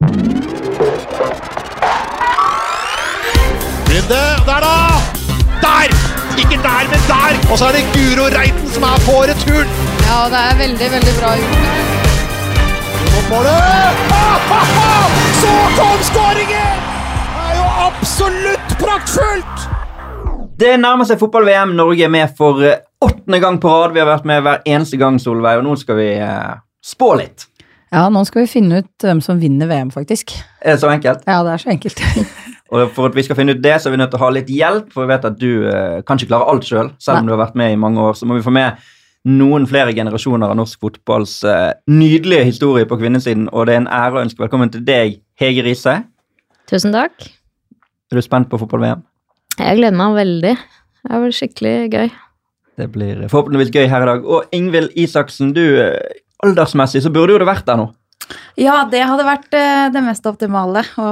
Runde, der da! Der! Ikke der, men der! Og så er det Guro Reiten som er på returen! Ja, det er veldig, veldig bra gjort. Mot får ah! Så kom skåringen! Det er jo absolutt praktfullt! Det nærmer seg fotball-VM. Norge er med for eh, åttende gang på rad. Vi har vært med hver eneste gang, Solveig, og nå skal vi eh, spå litt. Ja, nå skal vi finne ut hvem som vinner VM, faktisk. Er det så enkelt? Ja, det er så enkelt. Og for at vi skal finne ut det, så er vi nødt til å ha litt hjelp, for vi vet at du eh, kan ikke klare alt sjøl, selv, selv om du har vært med i mange år. Så må vi få med noen flere generasjoner av norsk fotballs eh, nydelige historie på kvinnesiden, og det er en ære å ønske velkommen til deg, Hege Riise. Tusen takk. Er du spent på fotball-VM? Jeg gleder meg veldig. Det er vel skikkelig gøy. Det blir forhåpentligvis gøy her i dag. Og Ingvild Isaksen, du, eh, aldersmessig så burde jo det vært der nå. Ja, det hadde vært eh, det mest optimale. Å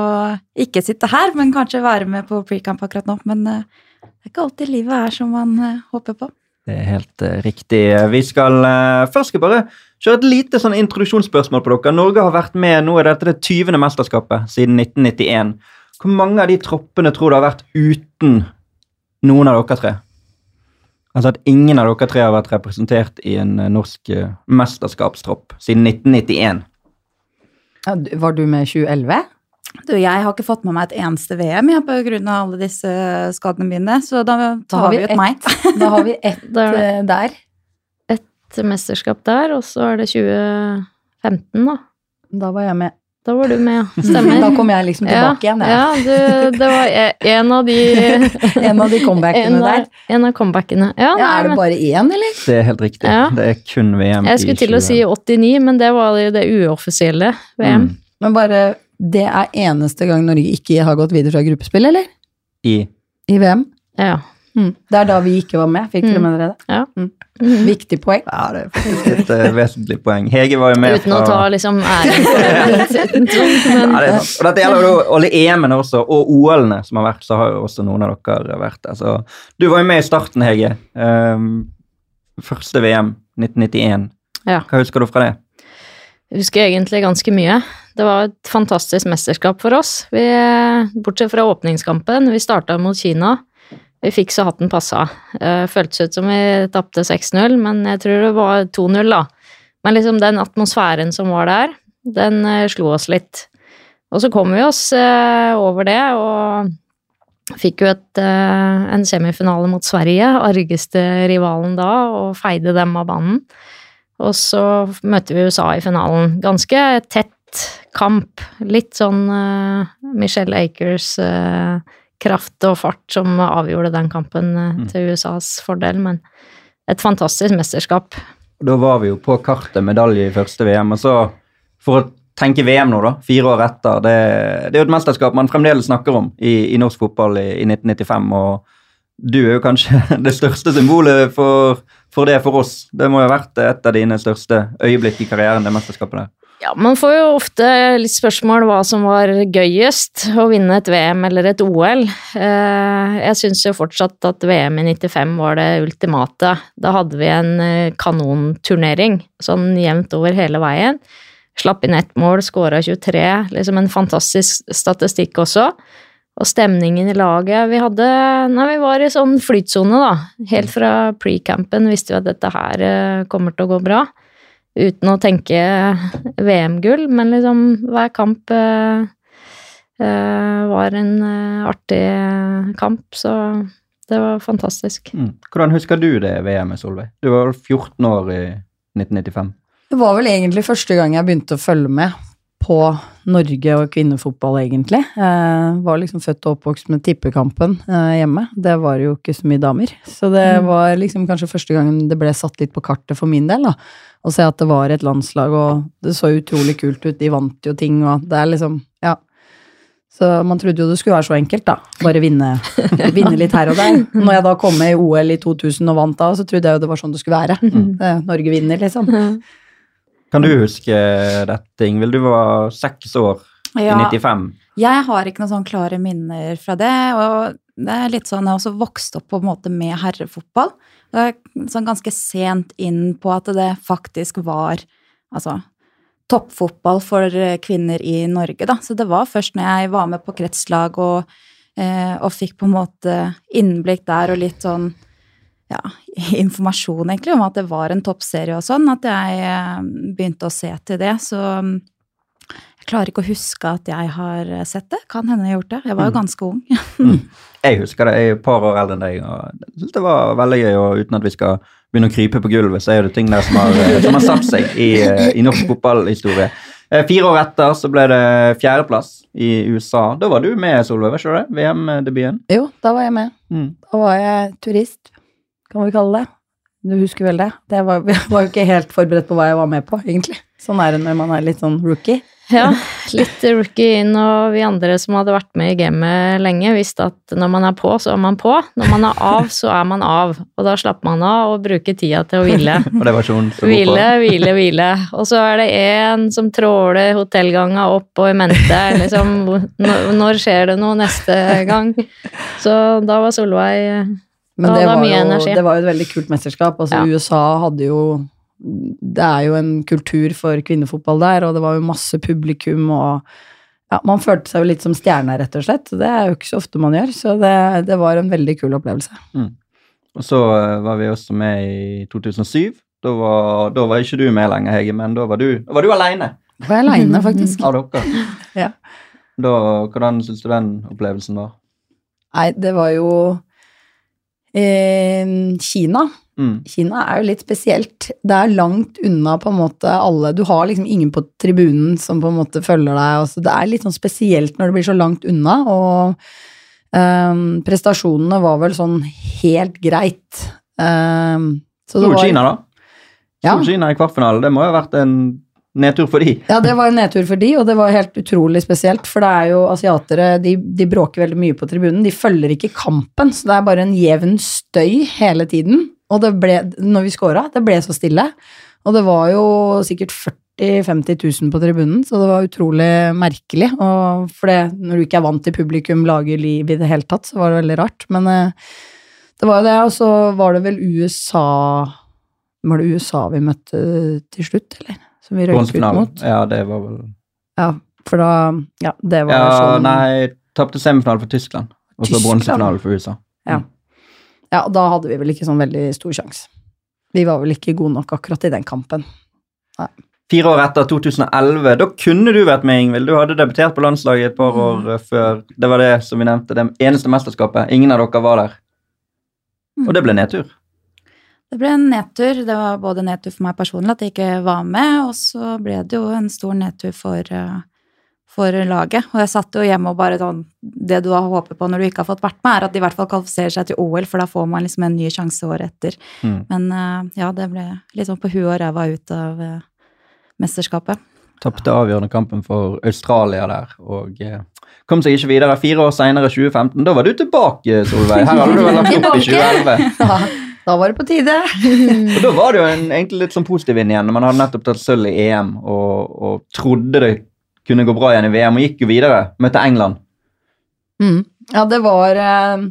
ikke sitte her, men kanskje være med på pre-camp akkurat nå. Men eh, det er ikke alltid livet er som man eh, håper på. Det er helt riktig. Vi skal først skal bare kjøre et lite sånn introduksjonsspørsmål på dere. Norge har vært med nå er dette det 20. mesterskapet siden 1991. Hvor mange av de troppene tror du har vært uten noen av dere tre? Altså at ingen av dere tre har vært representert i en eh, norsk eh, mesterskapstropp siden 1991. Var du med i 2011? Du, jeg har ikke fått med meg et eneste VM jeg, på grunn av alle disse skadene mine, så da Da tar har vi vi ut meg. Da har vi ett Da er eh, der. et mesterskap der, og så er det 2015, da. Da var jeg med. Da var du med, ja. Stemmer. Da kom jeg liksom tilbake igjen, jeg. Ja, du, det var e- en av de En av de comebackene der. En av comebackene. Ja, Ja, er det bare én, eller? Det er helt riktig. Ja. Det er kun VM Jeg skulle til å si 89, men det var jo det uoffisielle VM. Mm. Men bare Det er eneste gang Norge ikke har gått videre fra gruppespill, eller? I I VM? Ja. Mm. Det er da vi ikke var med. Fikk dere Mm. med dere det? Ja. Mm. Viktig poeng. Ja, det er faktisk et uh, vesentlig poeng. Hege var jo med Uten å ta liksom æren for det. Men, Ja, det er sant. Og dette gjelder jo alle EM-ene også, og OL-ene som har vært, så har jo også noen av dere vært der. Så du var jo med i starten, Hege. Um, første VM, 1991. Ja. Hva husker du fra det? Jeg husker egentlig ganske mye. Det var et fantastisk mesterskap for oss. Vi, bortsett fra åpningskampen, vi starta mot Kina. Vi fikk så hatten passa. Eh, Føltes ut som vi tapte 6-0, men jeg tror det var 2-0, da. Men liksom den atmosfæren som var der, den eh, slo oss litt. Og så kom vi oss eh, over det, og fikk jo et, en semifinale mot Sverige, argeste rivalen da, og feide dem av banen. Og så møtte vi USA i finalen. Ganske tett kamp. Litt sånn Michelle Akers kraft og fart som avgjorde den kampen eh, Mm. til USAs fordel, men et fantastisk mesterskap. Da var vi jo på kartet medalje i første VM, og så for å tenke VM nå, da, fire år etter Det, det er jo et mesterskap man fremdeles snakker om i, i norsk fotball i, i 1995, og du er jo kanskje det største symbolet for, for det for oss. Det må jo ha vært et av dine største øyeblikk i karrieren, det mesterskapet der. Ja, man får jo ofte litt spørsmål hva som var gøyest, å vinne et VM eller et OL. Eh, Jeg syns jo fortsatt at VM i 95 var det ultimate. Da hadde vi en eh, kanonturnering, sånn jevnt over hele veien. Slapp inn ett mål, skåra 23. Liksom en fantastisk statistikk også. Og stemningen i laget Vi hadde Nei, vi var i sånn flytsone, da. Helt fra pre-campen visste vi at dette her eh, kommer til å gå bra uten å tenke VM-gull, men liksom hver kamp eh, eh, var en eh, artig kamp, så det var fantastisk. Mm. Hvordan husker du det VM-et, Solveig? Du var 14 år i 1995. Det var vel egentlig første gang jeg begynte å følge med på Norge og kvinnefotball, egentlig. Eh, var liksom født og oppvokst med tippekampen eh, hjemme. Det var jo ikke så mye damer. Så det Mm. var liksom kanskje første gangen det ble satt litt på kartet for min del, da. Å se at det var et landslag, og det så utrolig kult ut. De vant jo ting, og det er liksom Ja. Så man trodde jo det skulle være så enkelt, da. Bare vinne, vinne litt her og der. Når jeg da kom med i OL i 2000 og vant da, så trodde jeg jo det var sånn det skulle være. Eh, Norge vinner, liksom. Kan du huske dette, Ingvild? Du var seks år i 95. jeg har ikke noen sånn klare minner fra det. Og det er litt sånn, jeg har også vokst opp på en måte med herrefotball. Det er sånn ganske sent inn på at det faktisk var Altså, toppfotball for kvinner i Norge, da. Så det var først når jeg var med på kretslag og, eh, og fikk på en måte innblikk der og litt sånn ja, informasjon egentlig om at det var en toppserie og sånn, at jeg eh, begynte å se til det. Så mm, jeg klarer ikke å huske at jeg har sett det. Kan hende jeg har gjort det. Jeg var jo Mm. ganske ung. Jeg husker det, jeg er et par år eldre enn deg. og jeg synes Det var veldig gøy, og uten at vi skal begynne å krype på gulvet, så er det ting der som har, eh, som har satt seg i, eh, i norsk fotballhistorie. Eh, Fire år etter så ble det fjerdeplass i USA. Da var du med, Solveig, var ikke det? VM-debuten. Jo, da var jeg med. Mm. Da var jeg turist, kan vi kalle det. Du husker vel det? det var, jeg var jo ikke helt forberedt på hva jeg var med på, egentlig. Sånn er det når man er litt sånn rookie. Ja, litt rookie inn, og vi andre som hadde vært med i gamet lenge, visste at når man er på, så er man på. Når man er av, så er man av. Og da slapper man av og bruker tida til å hvile. Og det var sånn så. Hvile, hvile, hvile. Og så er det én som tråler hotellganga opp og i mente. Liksom, når skjer det noe neste gang? Så da var Solveig Men det, det var jo, det var jo et veldig kult mesterskap. Altså, Ja. USA hadde jo Det er jo en kultur for kvinnefotball der, og det var jo masse publikum og ja, Man følte seg jo litt som stjerne, rett og slett. Det er jo ikke så ofte man gjør, så det, det var en veldig kul opplevelse. Og så eh, var vi også med i 2007. Da var, da var ikke du med lenger, Hege, men da var du, da var du aleine Da var jeg aleine, faktisk. av dere. Ja. Da, hvordan syns du den opplevelsen var? Nei, det var jo Kina. Mm. Kina er jo litt spesielt. Det er langt unna på en måte alle Du har liksom ingen på tribunen som på en måte følger deg. Også. det er litt sånn spesielt når det blir så langt unna. Og um, prestasjonene var vel sånn helt greit. Um, så det Slo var, Kina, da? Ja. Slo Kina i kvartfinalen. Det må jo ha vært en nedtur for de. Ja, det var en nedtur for de, og det var helt utrolig spesielt. For det er jo asiatere, de, de bråker veldig mye på tribunen. De følger ikke kampen, så det er bare en jevn støy hele tiden. Og det ble, når vi scora, det ble så stille. Og det var jo sikkert 40 50 000 på tribunen, så det var utrolig merkelig. Og for det, når du ikke er vant til publikum lager liv i det hele tatt, så var det veldig rart. Men eh, det var jo det, og så var det vel USA Var det USA vi møtte til slutt, eller? Som vi røyk ut mot? Ja, det var vel Ja, for da Ja, det var Ja, sånn nei, tapte semifinalen for Tyskland. Og så bronsefinale for USA. Ja, da hadde vi vel ikke sånn veldig stor sjanse. Vi var vel ikke gode nok akkurat i den kampen. Nei. Fire år etter 2011, da kunne du vært med, Ingvild. Du hadde debutert på landslaget et par Mm. år mm. før. Det var det som vi nevnte, det eneste mesterskapet. Ingen av dere var der. Og det ble nedtur. Det ble en nedtur. Det var både nedtur for meg personlig at jeg ikke var med, og så ble det jo en stor nedtur for, eh, for laget. Og jeg satt jo hjemme og bare sånn Det du har håpet på når du ikke har fått vært med, er at de i hvert fall kvalifiserer seg til OL, for da får man liksom en ny sjanse året etter. Mm. Men eh, ja, det ble sånn på huet og ræva ut av eh, mesterskapet. Tapte avgjørende kampen for Australia der og kom seg ikke videre. Fire år seinere, 2015, da var du tilbake, Solveig. Her hadde du vel lagt opp i 2011. Da, var det på tide. Og da var det jo en, egentlig litt sånn positiv inn igjen. når Man hadde nettopp tatt sølv i EM og, og trodde det kunne gå bra igjen i VM, og gikk jo videre. Møtte England. Mm. Ja, det var eh,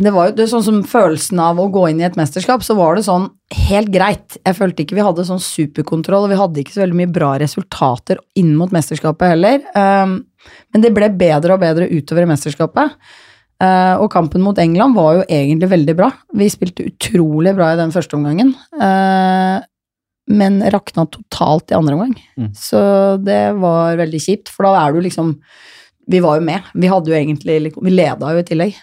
Det var jo det sånn som følelsen av å gå inn i et mesterskap, så var det sånn helt greit. Jeg følte ikke vi hadde sånn superkontroll, og vi hadde ikke så veldig mye bra resultater inn mot mesterskapet heller. Um, men det ble bedre og bedre utover i mesterskapet. Uh, og kampen mot England var jo egentlig veldig bra. Vi spilte utrolig bra i den første omgangen. Uh, men rakna totalt i andre omgang. Mm. Så det var veldig kjipt, for da er du liksom Vi var jo med. Vi hadde jo egentlig liksom- Vi leda jo i tillegg.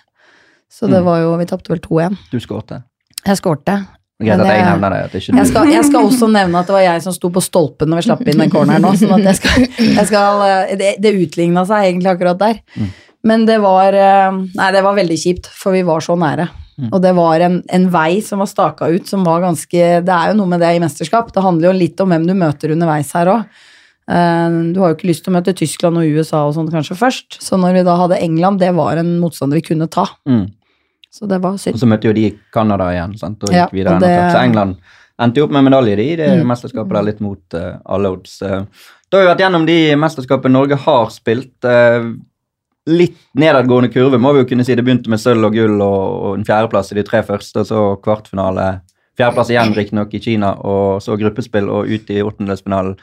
Så det Mm. var jo Vi tapte vel 2-1. Du skårte. Jeg skårte. Greit at jeg nevner det. Jeg skal, jeg skal også nevne at det var jeg som sto på stolpen når vi slapp inn den corneren nå. Sånn at jeg skal, jeg skal eh, Det, det utligna seg egentlig akkurat der. Mm. Men det var eh, Nei, det var veldig kjipt, for vi var så nære. Mm. Og det var en, en vei som var staka ut, som var ganske Det er jo noe med det i mesterskap. Det handler jo litt om hvem du møter underveis her òg. Du har jo ikke lyst til å møte Tyskland og USA og sånt kanskje først. Så når vi da hadde England, det var en motstander vi kunne ta. Mm. Så det var Og så møtte jo de Canada igjen, sant? og Ja, gikk videre. og det- Så England endte jo opp med medalje i det Mm. mesterskapet der, litt mot uh, alle odds. Eh, Da har vi vært gjennom de mesterskapene Norge har spilt. eh, litt nedadgående kurve, må vi jo kunne si. Det begynte med sølv og gull og, og en fjerdeplass i de tre første, så kvartfinale, Fjerdeplass igjen, riktignok, i Kina, og så gruppespill og ut i åttendedelsfinalen.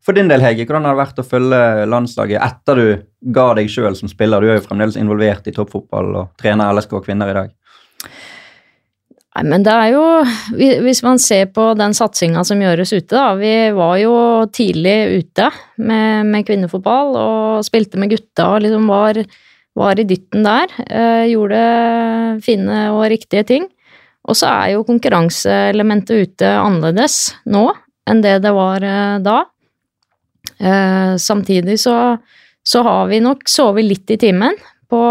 For din del, Hege, hvordan har det vært å følge landslaget etter du ga deg sjøl som spiller? Du er jo fremdeles involvert i toppfotball og trener LSK kvinner i dag. Nei, men det er jo Hvis man ser på den satsinga som gjøres ute, da. Vi var jo tidlig ute med, med kvinnefotball og spilte med gutta og liksom var, var i dytten der. Eh, gjorde fine og riktige ting. Og så er jo konkurranseelementet ute annerledes nå enn det det var eh, da. Eh, samtidig så, så har vi nok sovet litt i timen på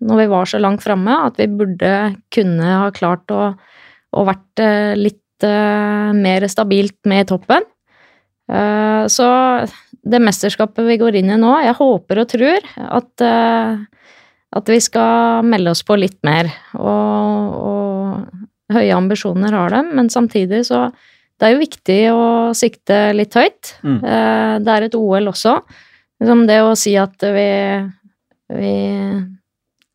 når vi var så langt framme at vi burde kunne ha klart å, å vært eh, litt uh, mer stabilt med i toppen. Uh, så det mesterskapet vi går inn i nå, jeg håper og tror at, at vi skal melde oss på litt mer. Og, og høye ambisjoner har dem, men samtidig så det er jo viktig å sikte litt høyt. Mm. Det er et OL også. Liksom det å si at vi vi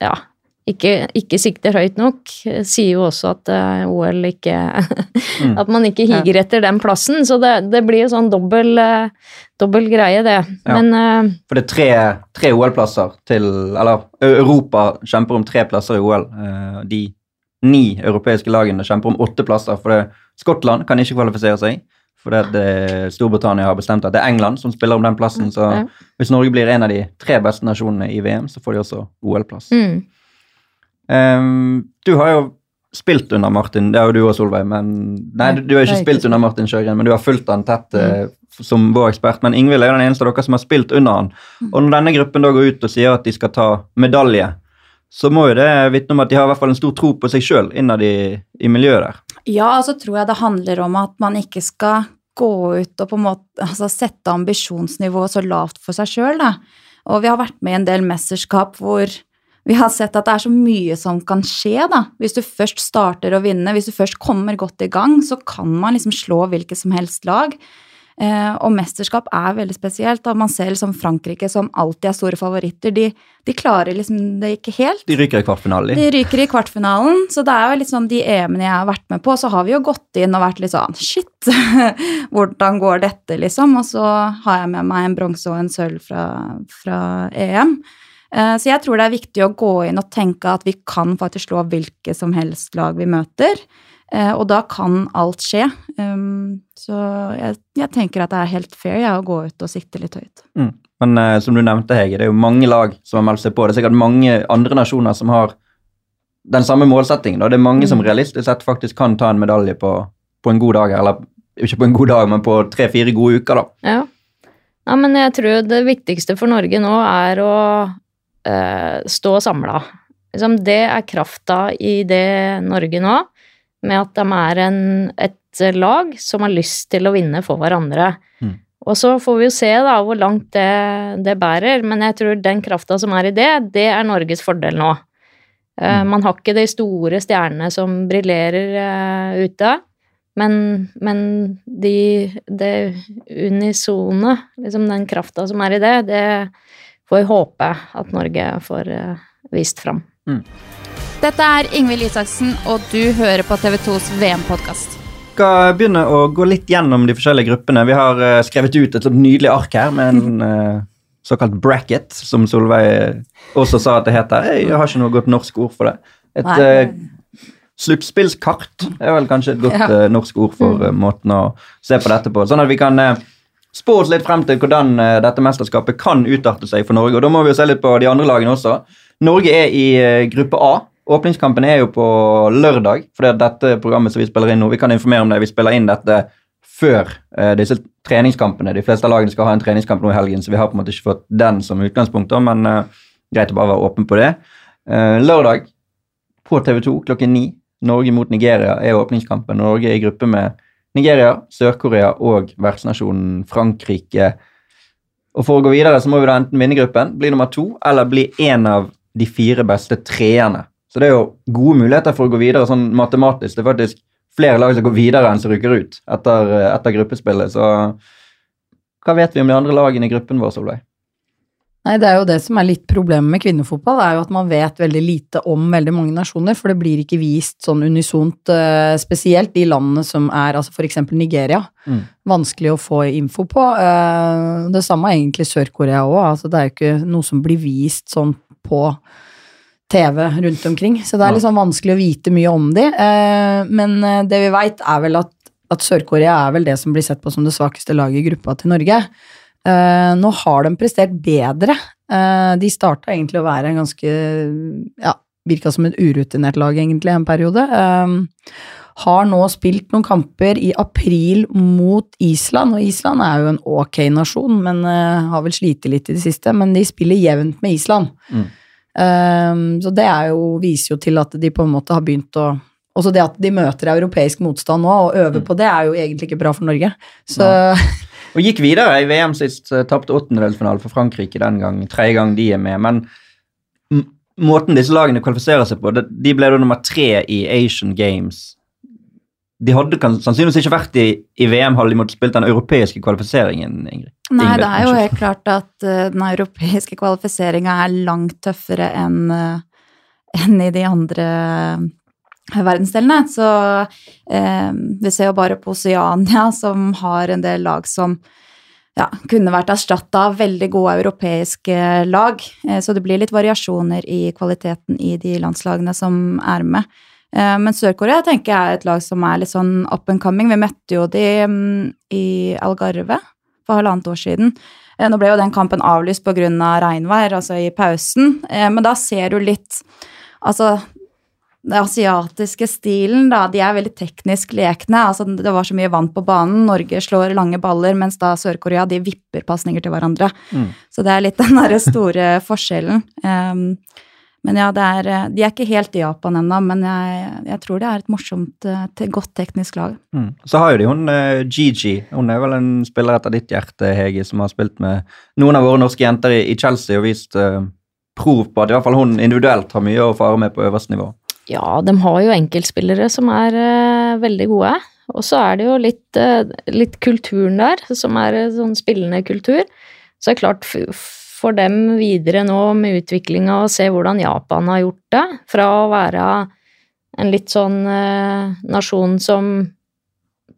ja, ikke, ikke, sikter høyt nok, sier jo også at uh, OL ikke mm. At man ikke higer etter den plassen. Så det, det blir jo sånn dobbel, uh, dobbel greie, det. Ja. Men uh, For det er tre, tre OL-plasser til Eller Europa kjemper om tre plasser i OL. de ni europeiske lagene kjemper om åtte plasser, for det, Skottland kan ikke kvalifisere seg. For det, Storbritannia har bestemt at det er England som spiller om den plassen. Så ja. hvis Norge blir en av de tre beste nasjonene i VM, så får de også OL-plass. Mm. Um, du har jo spilt under Martin, det har jo du og Solveig, men Nei, du, du har ikke spilt under Martin Sjøgren, men du har fulgt han tett mm. uh, som vår ekspert. Men Ingvild er jo den eneste av dere som har spilt under han. Mm. Og når denne gruppen da går ut og sier at de skal ta medalje, så må jo det vitne om at de har i hvert fall en stor tro på seg sjøl innad i, i miljøet der. Ja, altså tror jeg det handler om at man ikke skal gå ut og på en måte altså sette ambisjonsnivået så lavt for seg sjøl, da. Og vi har vært med i en del mesterskap hvor vi har sett at det er så mye som kan skje, da. Hvis du først starter å vinne, hvis du først kommer godt i gang, så kan man liksom slå hvilket som helst lag. Eh, og mesterskap er veldig spesielt. da Man ser liksom Frankrike, som alltid er store favoritter, de, de klarer liksom det ikke helt. De ryker i kvartfinalen. De ryker i kvartfinalen. Så det er jo litt sånn de EM-ene jeg har vært med på, så har vi jo gått inn og vært litt sånn Shit, hvordan går dette, liksom? Og så har jeg med meg en bronse og en sølv fra, fra EM. Eh, så jeg tror det er viktig å gå inn og tenke at vi kan faktisk slå hvilke som helst lag vi møter. Eh, og da kan alt skje. Så jeg, jeg, tenker at det er helt fair ja, å gå ut og sikte litt høyt. Mm. Men uh, som du nevnte, Hege, det er jo mange lag som har meldt seg på. Det er sikkert mange andre nasjoner som har den samme målsettingen. Og det er mange mm. som realistisk sett faktisk kan ta en medalje på, på, en god dag. Eller ikke på en god dag, men på tre-fire gode uker, da. Ja. ja. men jeg tror det viktigste for Norge nå er å uh, stå samla. Liksom, det er krafta i det Norge nå med at de er en, et lag som har lyst til å vinne for hverandre. Mm. Og så får vi jo se da hvor langt det, det bærer, men jeg tror den krafta som er i det, det er Norges fordel nå. Eh, mm. man har ikke de store stjernene som briljerer uh, ute, men, men de, det unisone, liksom den krafta som er i det, det får vi håpe at Norge får uh, vist fram. Mm. Dette er Ingvild Isaksen, og du hører på TV2s VM-podkast. Skal begynne å gå litt gjennom de forskjellige gruppene. Vi har uh, skrevet ut et nydelig ark her med en uh, såkalt bracket, som Solveig også sa at det heter. Jeg har ikke noe godt norsk ord for det. Et uh, sluttspillskart er vel kanskje et godt uh, norsk ord for måten å se på dette på. Sånn at vi kan spå oss litt frem til hvordan dette mesterskapet kan utarte seg for Norge. Og da må vi jo se litt på de andre lagene også. Norge er i gruppe A. Åpningskampen er jo på lørdag, for det er dette programmet som vi spiller inn nå, vi kan informere om det, vi spiller inn dette før eh, disse treningskampene. De fleste av lagene skal ha en treningskamp nå i helgen, så vi har på en måte ikke fått den som utgangspunkt, men eh, greit å bare være åpen på det. Eh, lørdag på TV2 klokken ni, Norge mot Nigeria er åpningskampen. Norge er i gruppe med Nigeria, Sør-Korea og vertsnasjonen Frankrike. Og For å gå videre så må vi da enten vinne gruppen, bli nummer to, eller bli en av de fire beste treerne. Så det er jo gode muligheter for å gå videre sånn matematisk. Det er faktisk flere lag som går videre enn som rykker ut etter, etter gruppespillet. Så hva vet vi om de andre lagene i gruppen vår, Solveig? Nei, det er jo det som er litt problemet med kvinnefotball, det er jo at man vet veldig lite om veldig mange nasjoner, for det blir ikke vist sånn unisont, eh, spesielt de landene som er, altså eksempel Nigeria, Mm. vanskelig å få info på. Eh, Det samme er egentlig Sør-Korea òg, altså det er jo ikke noe som blir vist sånn på TV rundt omkring, så det er litt sånn vanskelig å vite mye om de, eh, men eh, det vi veit er vel at, at Sør-Korea er vel det som blir sett på som det svakeste laget i gruppa til Norge. Eh, nå har de prestert bedre. De starta egentlig å være en ganske Ja, virka som et urutinert lag, egentlig, en periode. Har nå spilt noen kamper i april mot Island, og Island er jo en ok nasjon, men har vel slitt litt i det siste. Men de spiller jevnt med Island. Mm. Eh, så det jo, viser jo til at de på en måte har begynt å også det at de møter europeisk motstand nå, og øver på det, er jo egentlig ikke bra for Norge. Så Og gikk videre i VM sist, eh, tapte åttendedelsfinale for Frankrike den gang. Tredje gang de er med. Men måten disse lagene kvalifiserer seg på De ble da nummer tre i Asian Games. De hadde sannsynligvis ikke vært i, i VM hadde de måttet spilt den europeiske kvalifiseringen. Ingrid. Nei, Ingrid, det er jo helt klart at uh, den europeiske kvalifiseringa er langt tøffere enn uh, enn i de andre eh, verdensdelene. Så eh, vi ser jo bare på Oceania, som har en del lag som ja, kunne vært erstatta av veldig gode europeiske lag. Eh, så det blir litt variasjoner i kvaliteten i de landslagene som er med. Eh, Men Sør-Korea tenker jeg er et lag som er litt sånn up and coming. Vi møtte jo de mm, i Algarve for halvannet år siden. Eh, Nå ble jo den kampen avlyst pga. Av regnvær, altså i pausen, Eh, men da ser du litt Altså, den asiatiske stilen, da, de er veldig teknisk lekne. Altså, det var så mye vann på banen. Norge slår lange baller, mens da Sør-Korea de vipper pasninger til hverandre. Mm. Så det er litt den derre store forskjellen. Um, men ja, det er, eh, de er ikke helt i Japan ennå, men jeg, jeg tror det er et morsomt, eh, godt teknisk lag. Mm. Så har jo de hun eh, Gigi. Hun er vel en spiller etter ditt hjerte, Hege, som har spilt med noen av våre norske jenter i, Chelsea og vist uh, prov på at i hvert fall hun individuelt har mye å fare med på øverste nivå. Ja, de har jo enkeltspillere som er uh, veldig gode. Og så er det jo litt, uh, litt kulturen der, som er sånn spillende kultur. Så det er klart, for dem videre nå med utviklinga og se hvordan Japan har gjort det, fra å være en litt sånn eh, nasjon som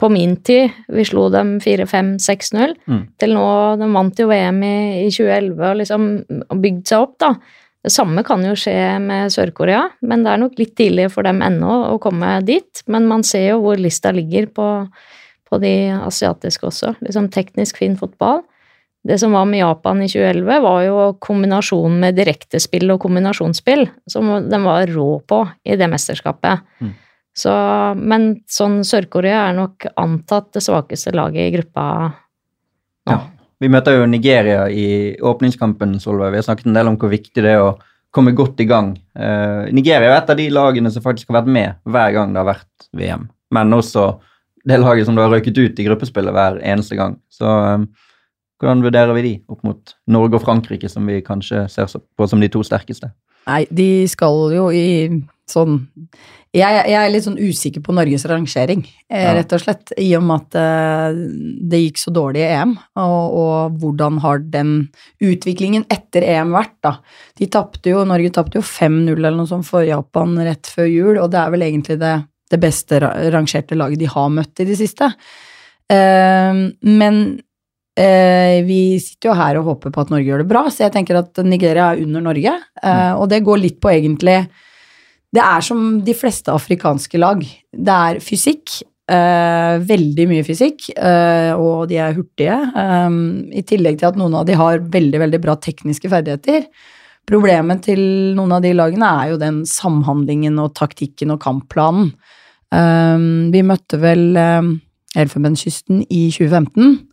på min tid vi slo dem 4-5-6-0, Mm. til nå De vant jo VM i, i 2011 og liksom bygd seg opp, da. Det samme kan jo skje med Sør-Korea, men det er nok litt tidlig for dem ennå å komme dit. Men man ser jo hvor lista ligger på, på de asiatiske også. Liksom teknisk fin fotball. Det som var med Japan i 2011, var jo kombinasjonen med direktespill og kombinasjonsspill, som den var rå på i det mesterskapet. Mm. Så, men sånn Sør-Korea er nok antatt det svakeste laget i gruppa nå. Ja. Vi møter jo Nigeria i åpningskampen, Solveig. Vi har snakket en del om hvor viktig det er å komme godt i gang. Eh, Nigeria er et av de lagene som faktisk har vært med hver gang det har vært VM. Men også det laget som da har røyket ut i gruppespillet hver eneste gang. Så eh, hvordan vurderer vi de opp mot Norge og Frankrike, som vi kanskje ser på som de to sterkeste? Nei, de skal jo i sånn jeg, jeg er litt sånn usikker på Norges rangering, eh, Ja. rett og slett. I og med at eh, det gikk så dårlig i EM, og, og hvordan har den utviklingen etter EM vært, da. De tapte jo, Norge tapte jo 5-0 eller noe sånt for Japan rett før jul, og det er vel egentlig det, det beste rangerte laget de har møtt i det siste. Eh, men vi sitter jo her og håper på at Norge gjør det bra, så jeg tenker at Nigeria er under Norge. Eh, og det går litt på egentlig Det er som de fleste afrikanske lag. Det er fysikk. eh, veldig mye fysikk, eh, og de er hurtige. eh, I tillegg til at noen av de har veldig, veldig bra tekniske ferdigheter. Problemet til noen av de lagene er jo den samhandlingen og taktikken og kampplanen. Eh, vi møtte vel Elfenbenskysten i 2015.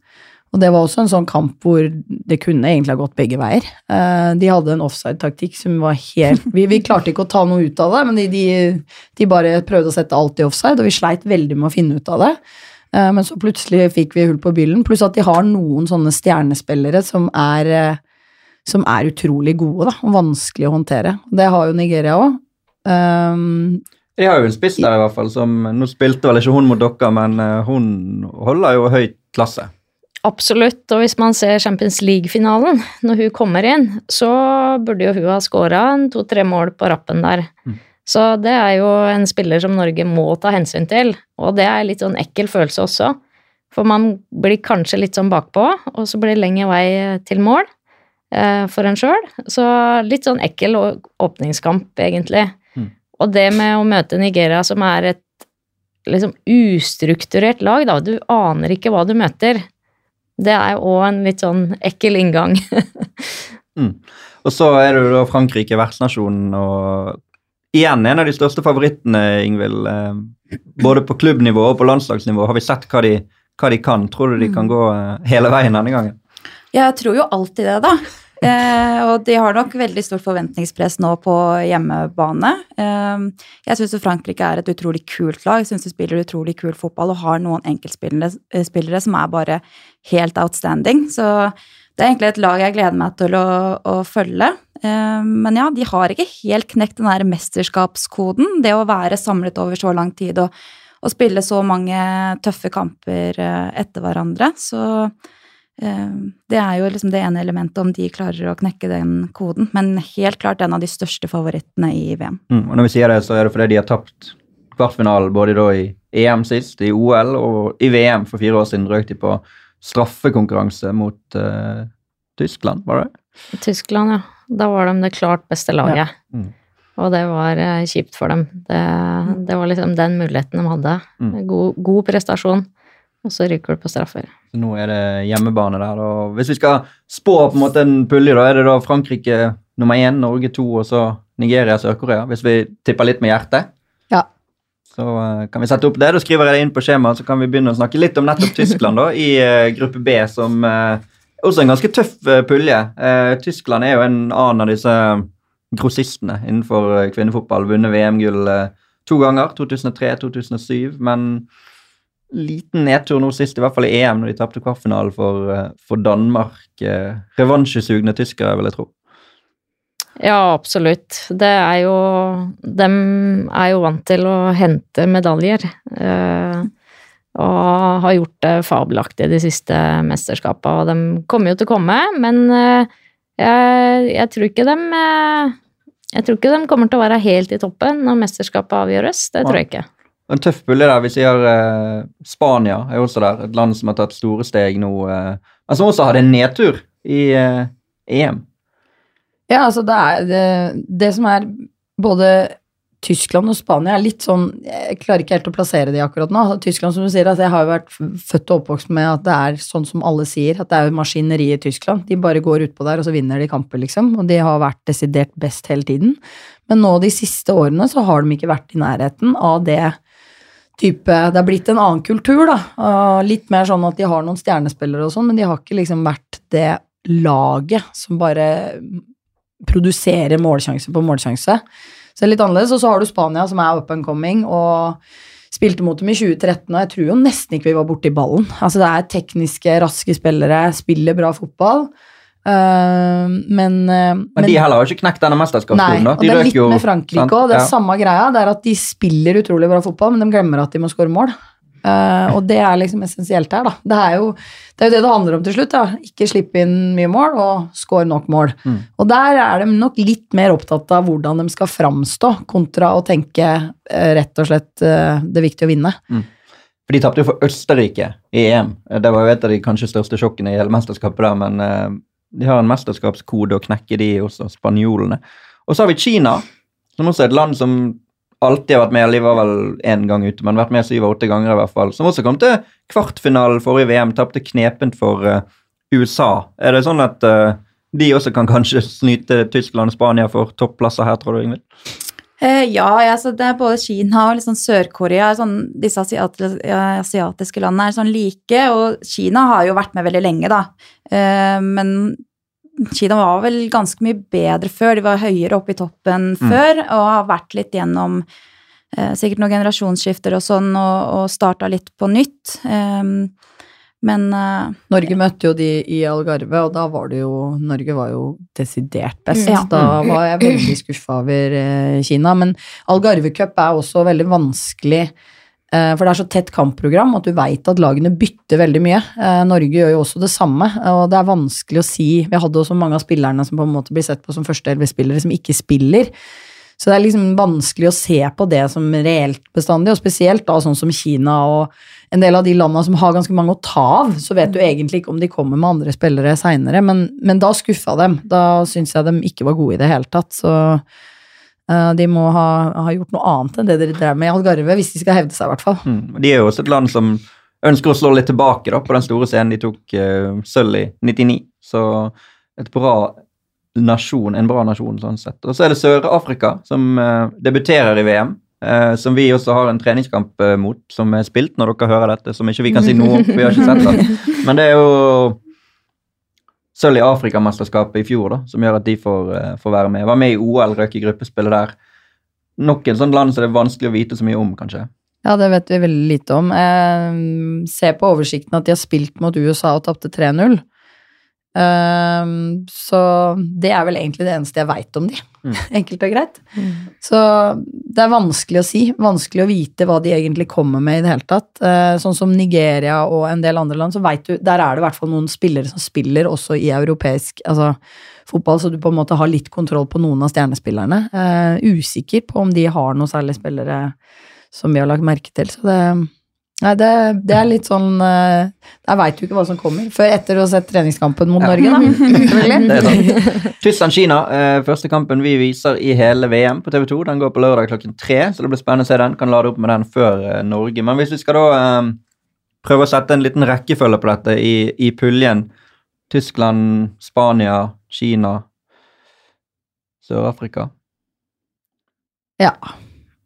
Og det var også en sånn kamp hvor det kunne egentlig ha gått begge veier. Eh, de hadde en offside-taktikk som var helt vi, vi klarte ikke å ta noe ut av det, men de, de, de bare prøvde å sette alt i offside, og vi sleit veldig med å finne ut av det. Eh, men så plutselig fikk vi hull på byllen, pluss at de har noen sånne stjernespillere som er, eh, som er utrolig gode da, og vanskelig å håndtere. Det har jo Nigeria òg. De har jo en spiss der i hvert fall, som Nå spilte vel ikke hun mot dere, men hun holder jo høy klasse. Absolutt, og hvis man ser Champions League-finalen, når hun kommer inn, så burde jo hun ha skåra to-tre mål på rappen der. Mm. Så det er jo en spiller som Norge må ta hensyn til, og det er litt sånn ekkel følelse også. For man blir kanskje litt sånn bakpå, og så blir det lengre vei til mål eh, for en sjøl. Så litt sånn ekkel åpningskamp, egentlig. Mm. Og det med å møte Nigeria, som er et liksom ustrukturert lag, da. Du aner ikke hva du møter. Det er jo òg en litt sånn ekkel inngang. Mm. Og så er det jo da Frankrike, vertsnasjonen, og igjen en av de største favorittene, Ingvild. Eh, både på klubbnivå og på landslagsnivå. Har vi sett hva de, hva de kan? Tror du de kan gå eh, hele veien denne gangen? Jeg tror jo alltid det, da. Eh, og de har nok veldig stort forventningspress nå på hjemmebane. Eh, jeg syns Frankrike er et utrolig kult lag. Jeg syns de spiller utrolig kul fotball og har noen enkeltspillere eh, spillere som er bare helt outstanding. Så det er egentlig et lag jeg gleder meg til å, å følge. Eh, men ja, de har ikke helt knekt den der mesterskapskoden. Det å være samlet over så lang tid og, og spille så mange tøffe kamper eh, etter hverandre. Så Eh, Det er jo liksom det ene elementet, om de klarer å knekke den koden. Men helt klart en av de største favorittene i VM. Mm. Og når vi sier det, så er det fordi de har tapt kvartfinalen både da i EM sist, i OL og i VM for fire år siden røk de på straffekonkurranse mot uh, Tyskland, var det? Tyskland, ja. Da var de det klart beste laget. Mm. Og det var eh, kjipt for dem. Det, det var liksom den muligheten de hadde. Mm. God, god prestasjon, og så ryker du på straffer. Så nå er det hjemmebane der. Og hvis vi skal spå på en måte en pulje, da er det da Frankrike nummer én, Norge to, og så Nigeria Sør-Korea. Hvis vi tipper litt med hjertet. Ja. Så eh, kan vi sette opp det. Da skriver jeg det inn på skjemaet, så kan vi begynne å snakke litt om nettopp Tyskland da, i uh, gruppe B, som uh, også er en ganske tøff uh, pulje. Tyskland er jo en annen av disse grossistene innenfor kvinnefotball. Vunnet VM-gull to ganger, 2003-2007, men liten nedtur nå sist, i hvert fall i EM, når de tapte kvartfinalen for, for Danmark. Revansjesugne tyskere, vil jeg tro. Ja, absolutt. Det er jo Dem er jo vant til å hente medaljer. Eh, og har gjort det fabelaktig de siste mesterskapene, og de kommer jo til å komme, men eh, jeg, jeg tror ikke dem eh, Jeg tror ikke de kommer til å være helt i toppen når mesterskapet avgjøres. Det tror jeg ikke. En tøff bulle der. Vi sier eh, Spania er også der. Et land som har tatt store steg nå. Eh, men som også hadde en nedtur i eh, EM. Ja, altså det er det, det som er både Tyskland og Spania er litt sånn Jeg klarer ikke helt å plassere de akkurat nå. Tyskland, som du sier, altså jeg har jo vært født og oppvokst med at det er sånn som alle sier, at det er jo maskineri i Tyskland. De bare går utpå der, og så vinner de kamper, liksom. Og de har vært desidert best hele tiden. Men nå de siste årene så har de ikke vært i nærheten av det type Det har blitt en annen kultur, da. Litt mer sånn at de har noen stjernespillere og sånn, men de har ikke liksom vært det laget som bare produserer målsjanse på målsjanse. Så det er litt annerledes. Og så har du Spania, som er up and coming, og spilte mot dem i 2013, og jeg tror jo nesten ikke vi var borti ballen. Altså det er tekniske, raske spillere, spiller bra fotball. Uh, men, uh, Men, de heller har ikke knekt denne Nei, mesterskapsskolen. da. De det er litt jo, med Frankrike òg. Det er Ja. samme greia. Det er at de spiller utrolig bra fotball, men de glemmer at de må skåre mål. Uh, og det er liksom essensielt her, da. Det er, jo, det er jo det det handler om til slutt. da. Ikke slippe inn mye mål, og score nok mål. Mm. Og der er de nok litt mer opptatt av hvordan de skal framstå, kontra å tenke uh, rett og slett uh, det er viktig å vinne. For de tapte jo for Østerrike i EM. Det var jo et av de kanskje største sjokkene i hele mesterskapet der, men de har en mesterskapskode å knekke, de også, spanjolene. Og så har vi Kina, som også er et land som alltid har vært med. De var vel én gang ute, men vært med syv av åtte ganger i hvert fall. Som også kom til kvartfinalen forrige VM, tapte knepent for uh, USA. Er det sånn at uh, de også kan kanskje snyte Tyskland og Spania for topplasser her, tror du, Ingvild? Uh, ja, altså det er både Kina og liksom Sør-Korea. Sånn, disse asiatiske, landene er sånn like, og Kina har jo vært med veldig lenge, da. Men Kina var vel ganske mye bedre før. De var høyere oppe i toppen før og har vært litt gjennom eh, sikkert noen generasjonsskifter og sånn, og, og starta litt på nytt. Um, men uh, Norge møtte jo de i Algarve, og da var det jo Norge var jo desidert best. Ja. Da var jeg veldig skuffa over eh, Kina. Men Algarve Cup er også veldig vanskelig For det er så tett kampprogram at du veit at lagene bytter veldig mye. Eh, Norge gjør jo også det samme, og det er vanskelig å si Vi hadde også mange av spillerne som på en måte blir sett på som førsteelvespillere, som ikke spiller. Så det er liksom vanskelig å se på det som reelt bestandig, og spesielt da sånn som Kina og en del av de landene som har ganske mange å ta av, så vet du egentlig ikke om de kommer med andre spillere seinere, men, men da skuffa dem. Da syns jeg de ikke var gode i det hele tatt, så eh, de må ha, ha gjort noe annet enn det dere drev med i Algarve, hvis de skal hevde seg, i hvert fall. Mm. De er jo også et land som ønsker å slå litt tilbake da, på den store scenen. De tok uh, sølv i 99, så et bra nasjon, en bra nasjon sånn sett. Og så er det Sør-Afrika, som uh, debuterer i VM. Uh, som vi også har en treningskamp eh, mot, som er spilt når dere hører dette. Som ikke vi kan si noe om, vi har ikke sett det. Men det er jo sølv i Afrikamesterskapet i fjor, da, som gjør at de får, eh, får være med. Var med i OL, røk i gruppespillet der. Nok en sånn land som det er vanskelig å vite så mye om, kanskje. Ja, det vet vi veldig lite om. Eh, se på oversikten at de har spilt mot USA og tapte 3-0. Ehm, så det er vel egentlig det eneste jeg veit om de, Mm. enkelt og greit. Så det er vanskelig å si, vanskelig å vite hva de egentlig kommer med i det hele tatt. Uh, sånn som Nigeria og en del andre land, så vet du, der er det i hvert fall noen spillere som spiller også i europeisk altså, fotball, så du på en måte har litt kontroll på noen av stjernespillerne. Uh, usikker på om de har noen særlige spillere som vi har lagt merke til, så det Nei, det, det er litt sånn eh, Der veit du ikke hva som kommer, før etter å ha sett treningskampen mot Ja. Norge, da. Tyskland-Kina, eh, første kampen vi viser i hele VM på TV 2. Den går på lørdag klokken tre, så det blir spennende å se den. Kan lade opp med den før eh, Norge. Men hvis vi skal da eh, prøve å sette en liten rekkefølge på dette i, i puljen Tyskland, Spania, Kina, Sør-Afrika Ja.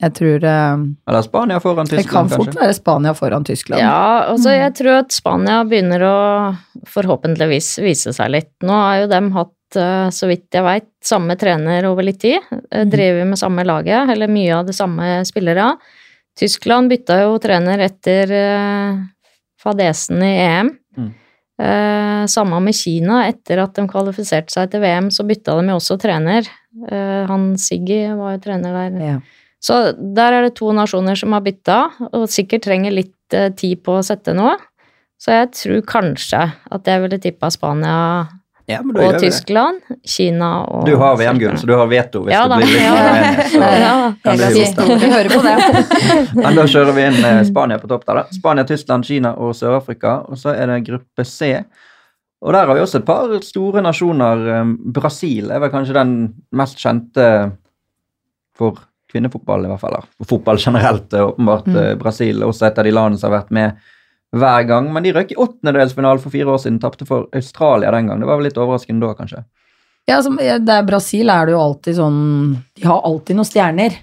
Jeg tror eh, Eller Spania foran det kan fort kanskje? være Spania foran Tyskland. Ja, altså jeg tror at Spania begynner å forhåpentligvis vise seg litt. Nå har jo dem hatt, eh, så vidt jeg veit, samme trener over litt tid. eh, Driver med samme laget, eller mye av det samme spillere. Tyskland bytta jo trener etter fadesen i EM. Mm. Eh, samme med Kina. Etter at de kvalifiserte seg til VM, så bytta de jo også trener. Eh, han Siggy var jo trener der. Ja. Så der er det to nasjoner som har bytta, og sikkert trenger litt eh, tid på å sette noe. Så jeg tror kanskje at jeg ville tippa Spania Ja, men og Tyskland, det. Kina og Du har VM-gull, så du har veto hvis Ja det blir litt ja. uenig, ja. Vi, hører på det. Men da kjører vi inn eh, Spania på topp der, da. Spania, Tyskland, Kina og Sør-Afrika. Og så er det gruppe C. Og der har vi også et par store nasjoner. Eh, Brasil er vel kanskje den mest kjente for kvinnefotball, i hvert fall. Eller fotball generelt, er åpenbart. Mm. eh, Brasil er også et av de landene som har vært med hver gang. Men de røk i åttendedelsfinalen for fire år siden, tapte for Australia den gang. Det var vel litt overraskende da, kanskje. Ja, altså, det er Brasil er det jo alltid sånn De har alltid noen stjerner.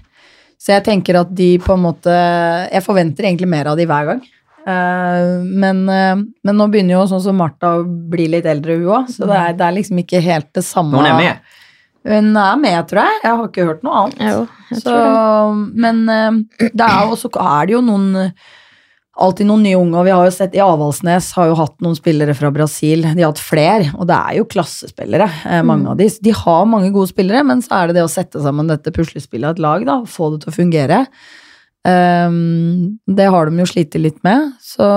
Så jeg tenker at de på en måte Jeg forventer egentlig mer av de hver gang. Eh, men, eh, men nå begynner jo sånn som Martha å bli litt eldre, hun òg, så det er, det er liksom ikke helt det samme Hun er med. Hun er med, tror jeg. Jeg har ikke hørt noe annet. Jo, Så, men eh, det er jo også er det jo noen Alltid noen nye unge, og vi har jo sett i Avaldsnes har jo hatt noen spillere fra Brasil. De har hatt flere, og det er jo klassespillere, mange mange av de. De har mange gode spillere, men så er det det å sette sammen dette puslespillet av et lag, da, og få det til å fungere. Um, det har de jo slitt litt med, så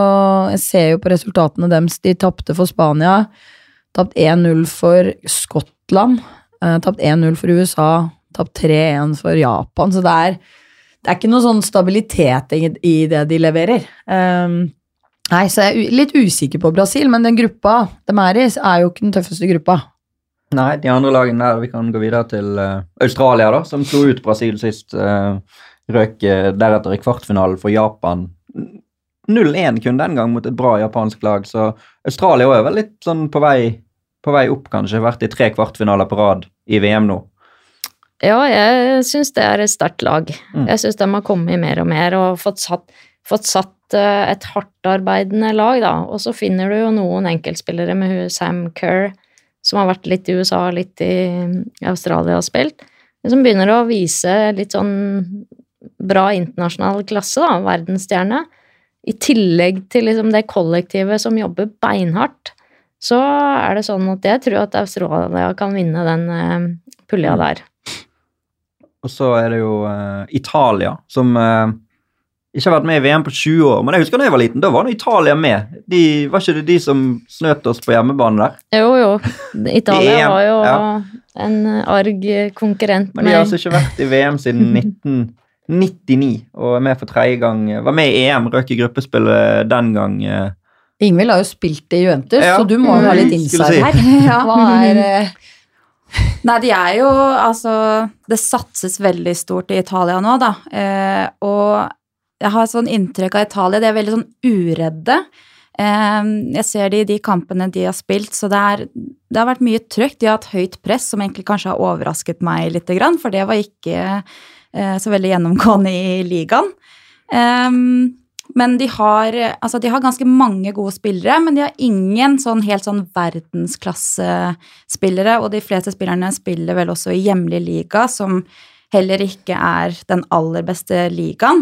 jeg ser jo på resultatene deres. De tapte for Spania, tapt 1-0 for Skottland, tapt 1-0 for USA, tapt 3-1 for Japan, så det er, det er ikke noe sånn stabilitet i, i det de leverer. Um, nei, så jeg er litt usikker på Brasil, men den gruppa de er i, er jo ikke den tøffeste gruppa. Nei, de andre lagene der, vi kan gå videre til uh, Australia, da, som slo ut Brasil sist. Uh, røk uh, deretter i kvartfinalen for Japan. 0-1 kun den gang mot et bra japansk lag, så Australia er vel litt sånn på vei, på vei opp, kanskje. Vært i tre kvartfinaler på rad i VM nå. Ja, jeg syns det er et sterkt lag. Mm. Jeg syns de har kommet mer og mer og fått satt, fått satt eh, et hardtarbeidende lag, da. Og så finner du jo noen enkeltspillere med Sam Kerr, som har vært litt i USA, litt i Australia og spilt, som begynner å vise litt sånn bra internasjonal klasse, da. Verdensstjerne. I tillegg til liksom det kollektivet som jobber beinhardt, så er det sånn at jeg tror at Australia kan vinne den uh, pulja der. Og så er det jo uh, Italia, som uh, ikke har vært med i VM på 20 år. Men jeg husker da jeg var liten, da var nå Italia med. De, var ikke det de som snøt oss på hjemmebane der? Jo, jo. Italia var jo ja. en arg konkurrent. Men de har altså ikke vært i VM siden 1999 og er med for tredje gang. Var med i EM, røk i gruppespillet den gang. eh. Ingvild har jo spilt i Juventus, Ja. så du må jo ha litt Mm, si. her. Ja. Hva er eh, Nei, de er jo Altså, det satses veldig stort i Italia nå, da. Eh, og jeg har sånn inntrykk av Italia, de er veldig sånn uredde. Eh, jeg ser det i de kampene de har spilt, så det, er, det har vært mye trøkk. De har hatt høyt press, som egentlig kanskje har overrasket meg litt, grann, for det var ikke eh, så veldig gjennomgående i ligaen. Eh, men de har, altså de har ganske mange gode spillere, men de har ingen sånn helt sånn verdensklassespillere, og de fleste spillerne spiller vel også i hjemlig liga, som heller ikke er den aller beste ligaen.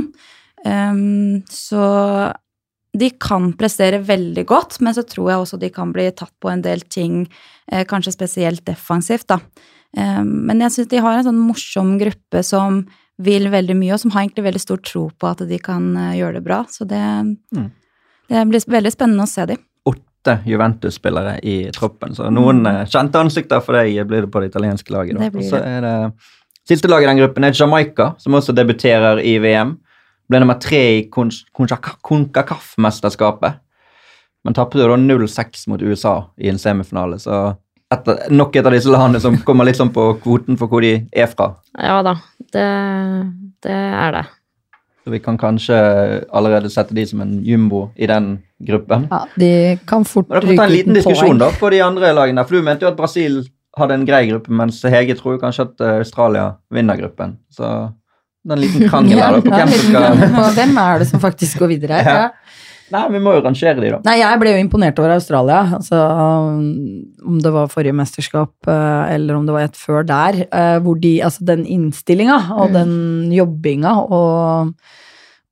Um, så de kan prestere veldig godt, men så tror jeg også de kan bli tatt på en del ting, eh, kanskje spesielt defensivt, da. Um, men jeg syns de har en sånn morsom gruppe som vil veldig mye, og som har egentlig veldig stor tro på at de kan eh, gjøre det bra. Så det, det blir veldig spennende å se dem. Åtte Juventus-spillere i troppen, så noen mm. kjente ansikter for deg blir det på det italienske laget. Da. Det så er det Siste lag i den gruppen er Jamaica, som også debuterer i VM. Ble nummer tre i Concacaf-mesterskapet, men tapte da 0-6 mot USA i en semifinale. Så et, nok et av disse landene som kommer litt sånn på kvoten for hvor de er fra. Ja da, det, det er det. Så vi kan kanskje allerede sette de som en jumbo i den gruppen. Ja, de kan fort Men da får vi ta en liten diskusjon da på de andre lagene. For du mente jo at Brasil hadde en grei gruppe, mens Hege tror jo kanskje at Australia vinner gruppen. Så det er en liten krangel her på hvem skal på hvem er det som faktisk går videre? Ja. Ja. Nei, vi må jo rangere de, da. Nei, jeg ble jo imponert over Australia. Altså, om det var forrige mesterskap eh, eller om det var et før der. eh, Hvor de, altså den innstillinga og Mm. den jobbinga og,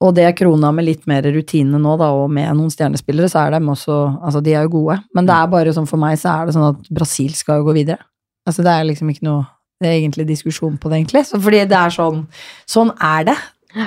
og det krona med litt mer rutine nå, da, og med noen stjernespillere, så er de også Altså, de er jo gode. Men det er bare sånn for meg, så er det sånn at Brasil skal jo gå videre. Altså, det er liksom ikke noe det er egentlig diskusjon på det, egentlig. Så, fordi det er sånn Sånn er det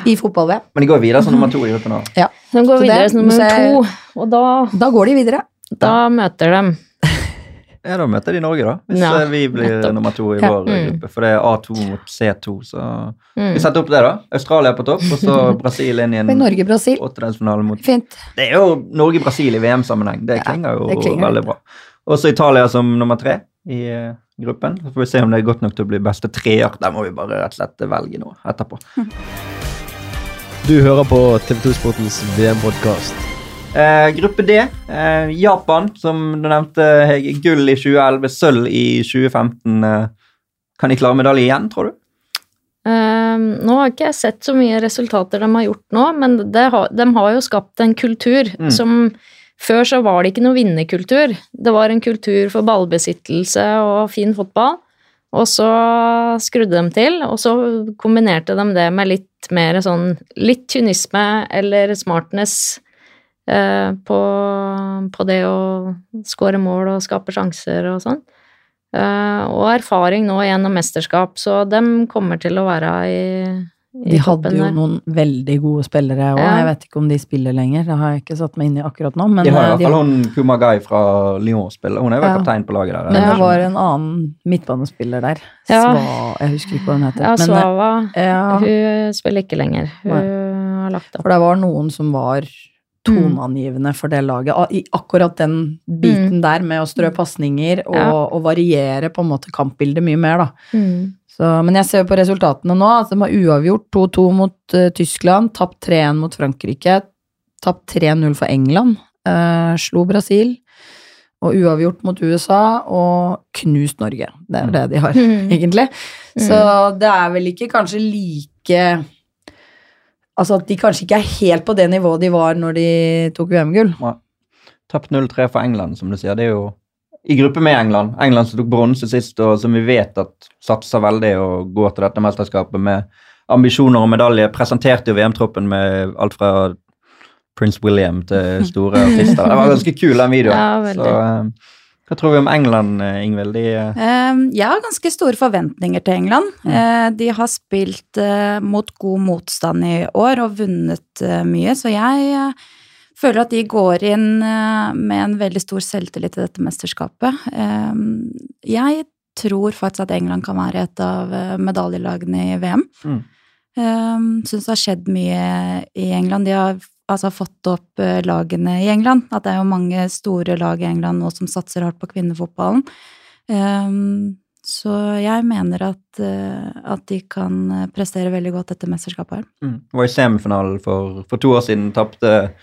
i fotball-VM. Men de går videre som nummer to i gruppen nå. Ja. De går Så det- videre som nummer jeg- to, og da, Da går de videre. da møter de Ja, da møter de Norge, da. Hvis Ja, eh, vi blir nettopp. nummer to i Ja. vår eh, Mm. gruppe. For det er A2 mot C2, så mm. vi setter opp det, da. Australia på topp, og så Brasil inn i en åttedelsfinale mot Fint. Det er jo Norge-Brasil i VM-sammenheng. Det Ja, klinger jo det klinger veldig litt. bra. Også Italia som nummer tre i eh, gruppen. Så får vi se om det er godt nok til å bli beste treer. Der må vi bare rett og slett velge noe etterpå. Du hører på TV2 Sportens VM-podkast. Eh, gruppe D. Eh, Japan, som du nevnte, Hege. Gull i 2011, sølv i 2015. Eh, kan de klare medalje igjen, tror du? Ehm, nå har ikke jeg sett så mye resultater de har gjort nå, men det har, de har jo skapt en kultur Mm. som Før så var det ikke noe vinnerkultur. Det var en kultur for ballbesittelse og fin fotball. Og så skrudde de til, og så kombinerte de det med litt mer sånn litt kynisme eller smartness eh, på, på det å skåre mål og skape sjanser og sånn. Eh, og erfaring nå gjennom mesterskap, så de kommer til å være i, De hadde jo der. noen veldig gode spillere òg. Ja. Jeg vet ikke om de spiller lenger, det har jeg ikke satt meg inn i akkurat nå. Men, de har i eh, hvert fall hun Kumagai fra Lyon spiller. Hun er jo Ja. kaptein på laget der. men det var en annen midtbanespiller der. Ja. Sva, jeg husker ikke hva hun heter. Ja, men, eh, Svava, ja, hun spiller ikke lenger. Hun Nei. har lagt opp. for det var noen som var toneangivende for det laget. I akkurat den biten der med å strø pasninger og, Mm. Ja. og variere på en måte kampbildet mye mer, da. Mm. Så, men jeg ser jo på resultatene nå at de har uavgjort 2-2 mot uh, Tyskland, tapt 3-1 mot Frankrike, tapt 3-0 for England, uh, slo Brasil, og uavgjort mot USA, og knust Norge. Det er det de har, Mm. egentlig. Så det er vel ikke kanskje like Altså at de kanskje ikke er helt på det nivået de var når de tok VM-gull. Tapt 0-3 for England, som du sier. Det er jo i gruppe med England. England som tok bronse sist, og som vi vet at satser veldig og går til dette mesterskapet med ambisjoner og medalje. Presenterte jo VM-troppen med alt fra Prince William til store artister. Det var ganske kul, den videoen. Ja. Så, eh, Hva tror vi om England, eh, Ingvild? De, eh, Jeg har ganske store forventninger til England. Mm. De har spilt mot god motstand i år og vunnet mye, så jeg føler at de går inn eh, med en veldig stor selvtillit til dette mesterskapet. Eh, Jeg tror faktisk at England kan være et av eh, medaljelagene i VM. Mm. Syns det har skjedd mye i England. De har altså fått opp lagene i England. At det er jo mange store lag i England nå som satser hardt på kvinnefotballen. Så jeg mener at, at de kan prestere veldig godt dette mesterskapet her. mm, var i semifinalen for, for to år siden, tapte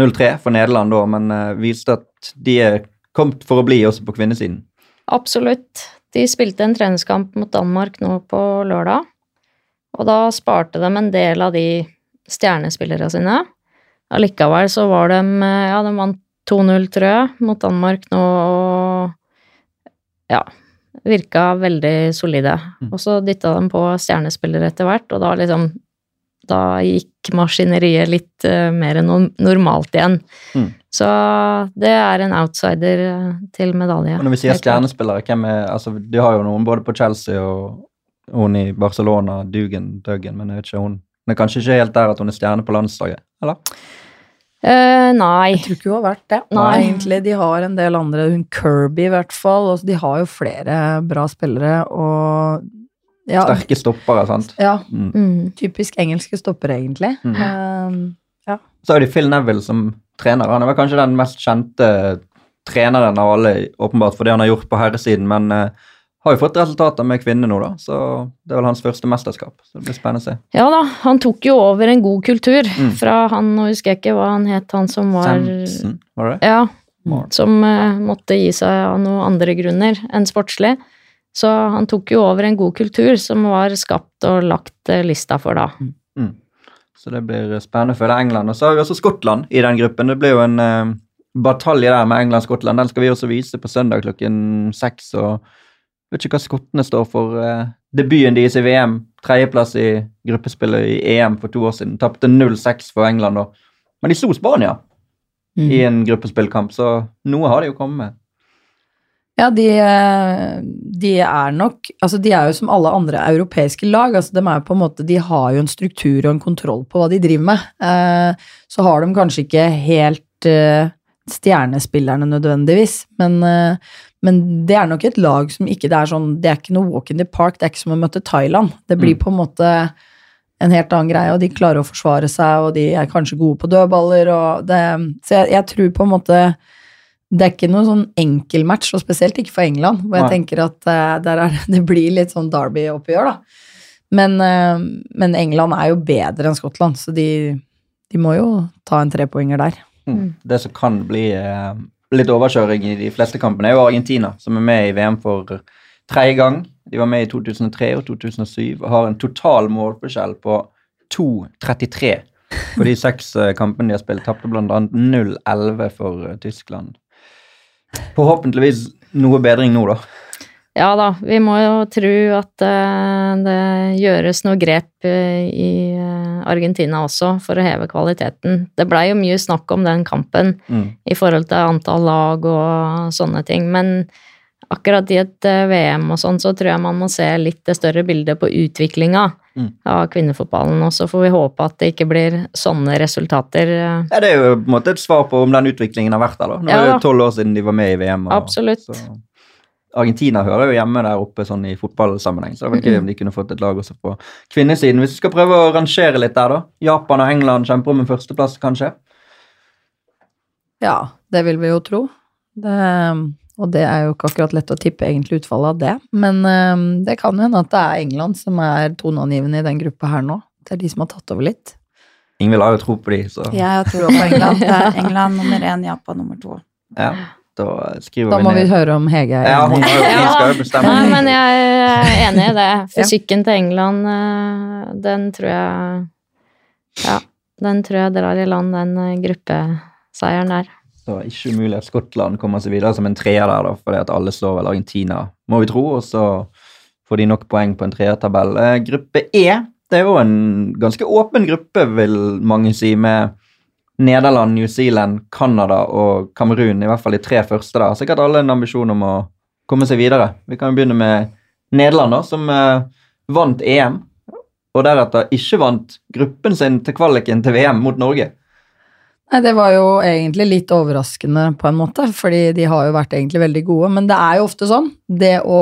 0-3 for Nederland da, men eh, viste at de er kommet for å bli også på kvinnesiden. Absolutt. De spilte en treningskamp mot Danmark nå på lørdag, og da sparte de en del av de stjernespillerne sine. Allikevel så var de Ja, de vant 2-0, tror jeg, mot Danmark nå, og ja, virka veldig solide. Mm. Og så dytta de på stjernespillere etter hvert, og da liksom da gikk maskineriet litt eh, mer enn normalt igjen. Mm. Så det er en outsider eh, til medalje. Og når vi sier stjernespillere, hvem er altså, De har jo noen både på Chelsea og hun i Barcelona, Dugan, Duggan, men jeg vet ikke hun Hun er kanskje ikke helt der at hun er stjerne på landslaget, eller? Uh, nei. Jeg tror ikke hun har vært det. Nei. Egentlig, De har en del andre, hun Kirby i hvert fall. Altså, de har jo flere bra spillere, og ja, Sterke stoppere, sant? ja Mm. Mm. typisk engelske stoppere, egentlig. Mm. Um, Så er det Phil Neville som trener. Han er vel kanskje den mest kjente treneren av alle, åpenbart for det han har gjort på herresiden, men uh, har jo fått resultater med kvinner nå, da. Så det er vel hans første mesterskap. Så det blir spennende å se. Ja da, han tok jo over en god kultur Mm. fra han, nå husker jeg ikke hva han het, han som var Samson, var det det? Ja, Mark. som uh, måtte gi seg av noen andre grunner enn sportslig. Så han tok jo over en god kultur som var skapt og lagt eh, lista for da. Så det blir spennende å følge England. Og så har vi også Skottland i den gruppen. Det blir jo en eh, batalje der med England-Skottland. Den skal vi også vise på søndag klokken seks. og Vet ikke hva skottene står for. eh, debuten deres i VM. Tredjeplass i gruppespillet i EM for to år siden. Tapte 0-6 for England da. Men de slo Spania mm. i en gruppespillkamp, så noe har de jo kommet med. Ja, de, de er nok Altså, de er jo som alle andre europeiske lag. Altså, de er på en måte De har jo en struktur og en kontroll på hva de driver med. Eh, så har de kanskje ikke helt eh, stjernespillerne nødvendigvis, men, eh, men det er nok et lag som ikke Det er sånn Det er ikke noe walk in the park. Det er ikke som å møte Thailand. Det blir Mm. på en måte en helt annen greie, og de klarer å forsvare seg, og de er kanskje gode på dødballer, og det Så jeg, jeg tror på en måte det er ikke noen sånn enkel match, og spesielt ikke for England, hvor jeg Nei. tenker at uh, der er, det blir litt sånn Derby-oppgjør, da. Men, uh, men England er jo bedre enn Skottland, så de, de må jo ta en trepoenger der. Mm. Det som kan bli uh, litt overkjøring i de fleste kampene, er jo Argentina, som er med i VM for tredje gang. De var med i 2003 og 2007 og har en total målforskjell på 2-33 for de seks kampene de har spilt. Tapte bl.a. 0-11 for Tyskland. Forhåpentligvis noe bedring nå, da. Ja da, vi må jo tro at eh, det gjøres noe grep eh, i eh, Argentina også for å heve kvaliteten. Det blei jo mye snakk om den kampen Mm. i forhold til antall lag og sånne ting, men akkurat i et eh, VM og sånn, så tror jeg man må se litt det større bildet på utviklinga Mm. av kvinnefotballen, og så får vi håpe at det ikke blir sånne resultater. eh, Ja, det er jo på en måte et svar på om den utviklingen har vært der. da. Nå er det tolv år siden de var med i VM. og- Absolutt. Så Argentina hører jo hjemme der oppe sånn i fotballsammenheng, så det var gøy om de kunne fått et lag også på kvinnesiden. Hvis vi skal prøve å rangere litt der, da. Japan og England kjemper om en førsteplass, kanskje. Ja, det vil vi jo tro. Det, og det er jo ikke akkurat lett å tippe egentlig utfallet av det. Men eh, det kan jo hende at det er England som er toneangivende i den gruppa her nå. Det er de som har tatt over litt. Ingvild har jo tro på de, så Jeg har tro på England. Det er England nummer én, Japan nummer to. ja, da skriver Da må vi høre om Hege er Ja, hun enig. jo, skal jo bestemme. Nei, men jeg er enig i det. Fysikken til England, eh, den tror jeg Ja, den tror jeg drar i land, den eh, gruppeseieren der. Det ikke umulig at Skottland kommer seg videre som en treer der, da, fordi at alle slår vel Argentina, må vi tro, og så får de nok poeng på en treertabell. Eh, gruppe E, det er jo en ganske åpen gruppe, vil mange si, med Nederland, New Zealand, Canada og Kamerun, i hvert fall de tre første. da. Sikkert alle en ambisjon om å komme seg videre. Vi kan jo begynne med Nederland, da, som eh, vant EM, og deretter ikke vant gruppen sin til kvaliken til VM mot Norge. Nei, det var jo egentlig litt overraskende på en måte, fordi de har jo vært egentlig veldig gode. Men det er jo ofte sånn. Det å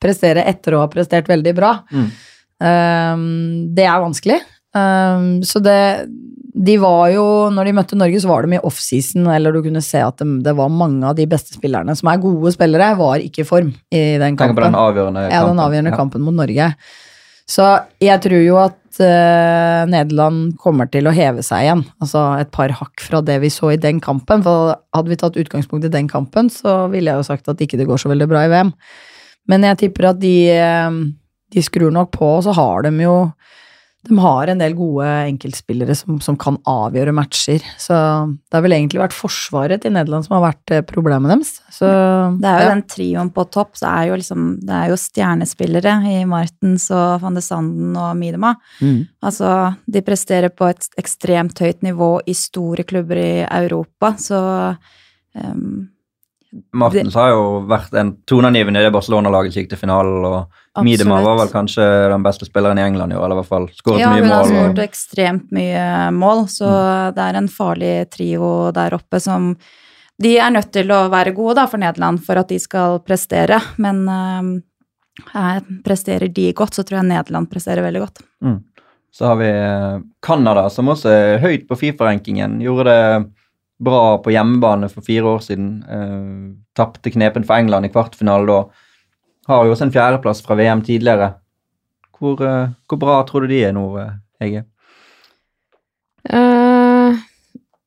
prestere etter å ha prestert veldig bra, Mm. um, det er vanskelig. Um, så det De var jo Når de møtte Norge, så var de i offseason, eller du kunne se at det, det var mange av de beste spillerne som er gode spillere, var ikke i form i den Tenker på kampen. den avgjørende Ja, den avgjørende kampen mot Norge. Så jeg tror jo at eh, Nederland kommer til å heve seg igjen. Altså et par hakk fra det vi så i den kampen. For hadde vi tatt utgangspunkt i den kampen, så ville jeg jo sagt at ikke det går så veldig bra i VM. Men jeg tipper at de, eh, de skrur nok på, og så har de jo De har en del gode enkeltspillere som, som kan avgjøre matcher. Så det har vel egentlig vært forsvaret til Nederland som har vært eh, problemet deres. Så Det er jo ja. den trioen på topp, så er jo liksom Det er jo stjernespillere i Martens og van de Sanden og Miedema. Mm. Altså, de presterer på et ekstremt høyt nivå i store klubber i Europa, så ehm, Martens har jo vært en toneangivende i det Barcelona-laget som gikk til finalen. og Miedema var vel kanskje den beste spilleren i England i år, eller i hvert fall skåret Ja, mye hun har skåret Og, ekstremt mye mål, så det er en farlig trio der oppe som De er nødt til å være gode da, for Nederland for at de skal prestere, men ehm, presterer de godt, så tror jeg Nederland presterer veldig godt. mm. Så har vi eh, Canada, som også er høyt på Fifa-rankingen. Gjorde det bra på hjemmebane for fire år siden. Eh, Tapte knepen for England i kvartfinale da. Har jo også en fjerdeplass fra VM tidligere. Hvor, eh, hvor bra tror du de er nå, eh, Hege? Eh,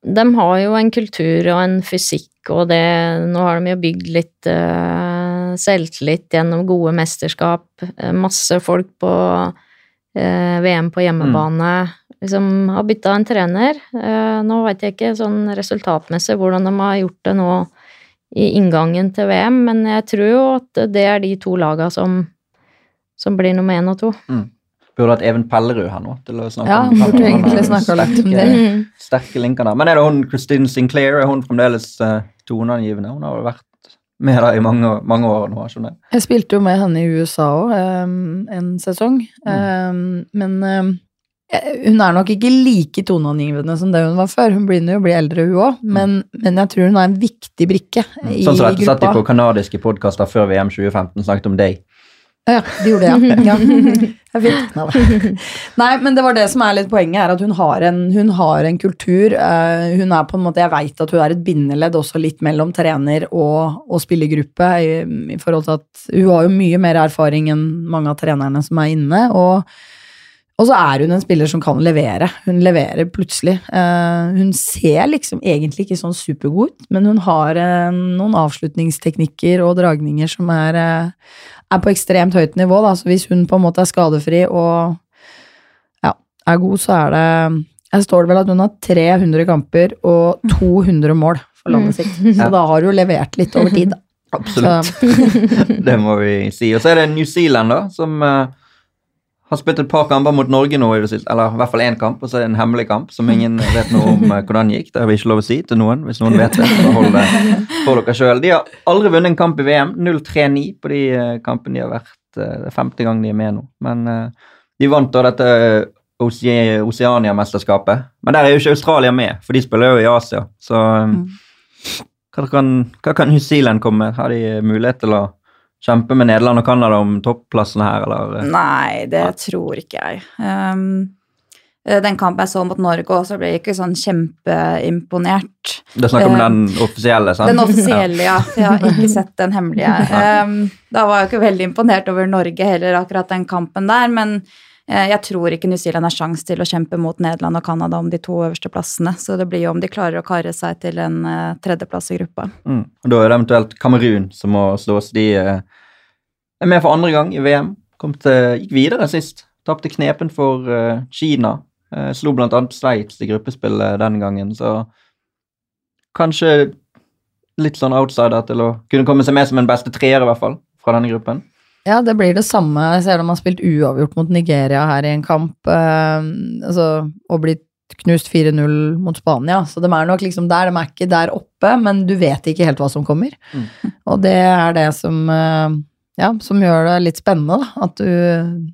de har jo en kultur og en fysikk, og det Nå har de jo bygd litt eh, selvtillit gjennom gode mesterskap. masse folk på eh, VM på hjemmebane. Liksom har bytta en trener. Eh, nå veit jeg ikke sånn resultatmessig hvordan de har gjort det nå i inngangen til VM, men jeg tror jo at det er de to laga som, som blir nummer én og to. Burde hatt Even Pellerud her nå til å snakke Ja, om burde egentlig snakke litt om det. sterke- sterke linker der. Men er det hun Christine Sinclair? Er hun fremdeles uh, toneangivende? Hun har jo vært med deg i mange, mange år nå. skjønner jeg. Jeg spilte jo med henne i USA òg, en sesong. Um, men um, hun er nok ikke like toneangivende som det hun var før. Hun begynner jo å bli eldre, hun òg, men, men jeg tror hun er en viktig brikke i Sånn som dette satt de gruppa. på kanadiske podkaster før VM 2015 snakket om deg. Ja, de gjorde det, ja. ja. Jeg. Nei, men det var det som er litt poenget, er at hun har en, hun har en kultur. eh, hun er på en måte, Jeg veit at hun er et bindeledd også litt mellom trener og, og spillergruppe. I, i forhold til at Hun har jo mye mer erfaring enn mange av trenerne som er inne. og og så er hun en spiller som kan levere. Hun leverer plutselig. Eh, hun ser liksom egentlig ikke sånn supergod ut, men hun har eh, noen avslutningsteknikker og dragninger som er, eh, er på ekstremt høyt nivå. Da. Så hvis hun på en måte er skadefri og ja, er god, så er det Jeg står det vel at hun har 300 kamper og 200 mål for landet sitt. Så da har hun levert litt over tid, da. Absolutt. Så, det må vi si. Og så er det New Zealand, da, som har spilt et par kamper mot Norge nå, det eller i hvert fall én kamp, og så er det en hemmelig kamp som ingen vet noe om hvordan hvordan gikk. Det har vi ikke lov å si til noen. Hvis noen vet det, så hold det for dere sjøl. De har aldri vunnet en kamp i VM. 0-3-9 på de eh, kampene de har vært. eh, Det er femte gang de er med nå. Men eh, de vant da dette Oseania-mesterskapet. Men der er jo ikke Australia med, for de spiller jo i Asia. Så eh, hva, kan, hva kan New Zealand komme med? Har de mulighet til å kjempe med Nederland og Canada om topplassene her, eller? Nei, det tror ikke jeg. Um, eh, den kampen jeg så mot Norge også, ble jeg ikke sånn kjempeimponert. Det er snakk om Eh, den offisielle, sant? Den offisielle, ja. Jeg har ikke sett den hemmelige. Um, da var jeg ikke veldig imponert over Norge heller, akkurat den kampen der. Men jeg tror ikke New Zealand har sjans til å kjempe mot Nederland og Canada om de to øverste plassene. Så det blir jo om de klarer å kare seg til en eh, tredjeplass i gruppa. Mm. Og Da er det eventuelt Kamerun som må slås. De eh, er med for andre gang i VM. Til, gikk videre sist. Tapte knepen for eh, Kina. Eh, slo annet Sveits i gruppespillet den gangen, så kanskje litt sånn outsider til å kunne komme seg med som en beste treer, i hvert fall, fra denne gruppen. Ja, det blir det samme. Jeg ser de har spilt uavgjort mot Nigeria her i en kamp. Eh, altså, og blitt knust 4-0 mot Spania, så de er nok liksom der. De er ikke der oppe, men du vet ikke helt hva som kommer. Mm. Og det er det som, eh, ja, som gjør det litt spennende, da. At du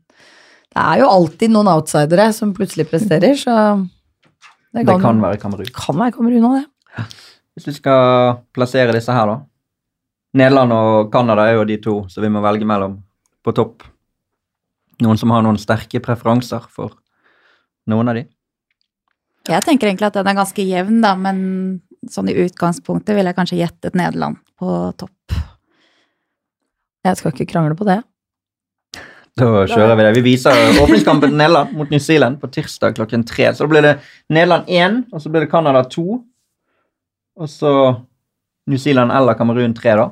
Det er jo alltid noen outsidere som plutselig presterer, så Det kan være Kamerun. kan være Kamerun òg, det. Hvis vi skal plassere disse her, da. Nederland og Canada er jo de to som vi må velge mellom på topp. Noen som har noen sterke preferanser for noen av de. Jeg tenker egentlig at den er ganske jevn, da, men sånn i utgangspunktet ville jeg kanskje gjettet Nederland på topp. Jeg skal ikke krangle på det. Da kjører vi det. Vi viser åpningskampen til Nederland mot New Zealand på tirsdag klokken tre. Så da blir det Nederland 1, og så blir det Canada 2. Og så New Zealand eller Kamerun 3, da.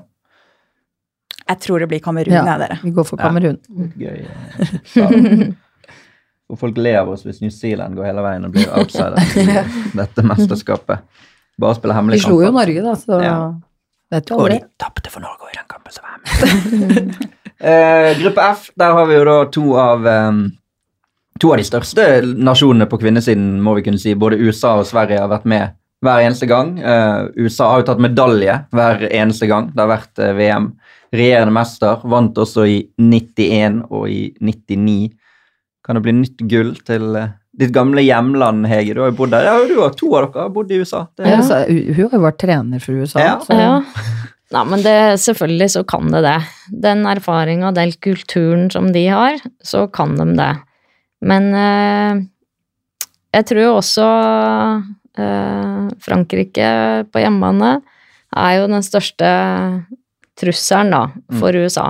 Jeg tror det blir Kamerun, Ja. jeg, dere. Vi går for. Kamerun. Ja. gøy. eh. Og folk ler av oss hvis New Zealand går hele veien og blir outsider i dette mesterskapet. Bare spiller Vi hemmelige slo jo Norge, da, så Ja. vet du Og de tapte for Norge i den kampen som var med. uh, gruppe F, der har vi jo da to av um, To av de største nasjonene på kvinnesiden, må vi kunne si. Både USA og Sverige har vært med hver eneste gang. Uh, USA har jo tatt medalje hver eneste gang det har vært uh, VM. Regjerende mester. Vant også i 91 og i 99. Kan det bli nytt gull til eh, ditt gamle hjemland, Hege? Du har jo bodd der. Ja, du har to av dere har bodd i USA. Det, Ja, hun har jo vært trener for USA. Ja. Så. Ja. Nei, men det, selvfølgelig så kan det det. Den erfaringa og den kulturen som de har, så kan de det. Men eh, jeg tror jo også eh, Frankrike på hjemmebane er jo den største trusselen da, for USA.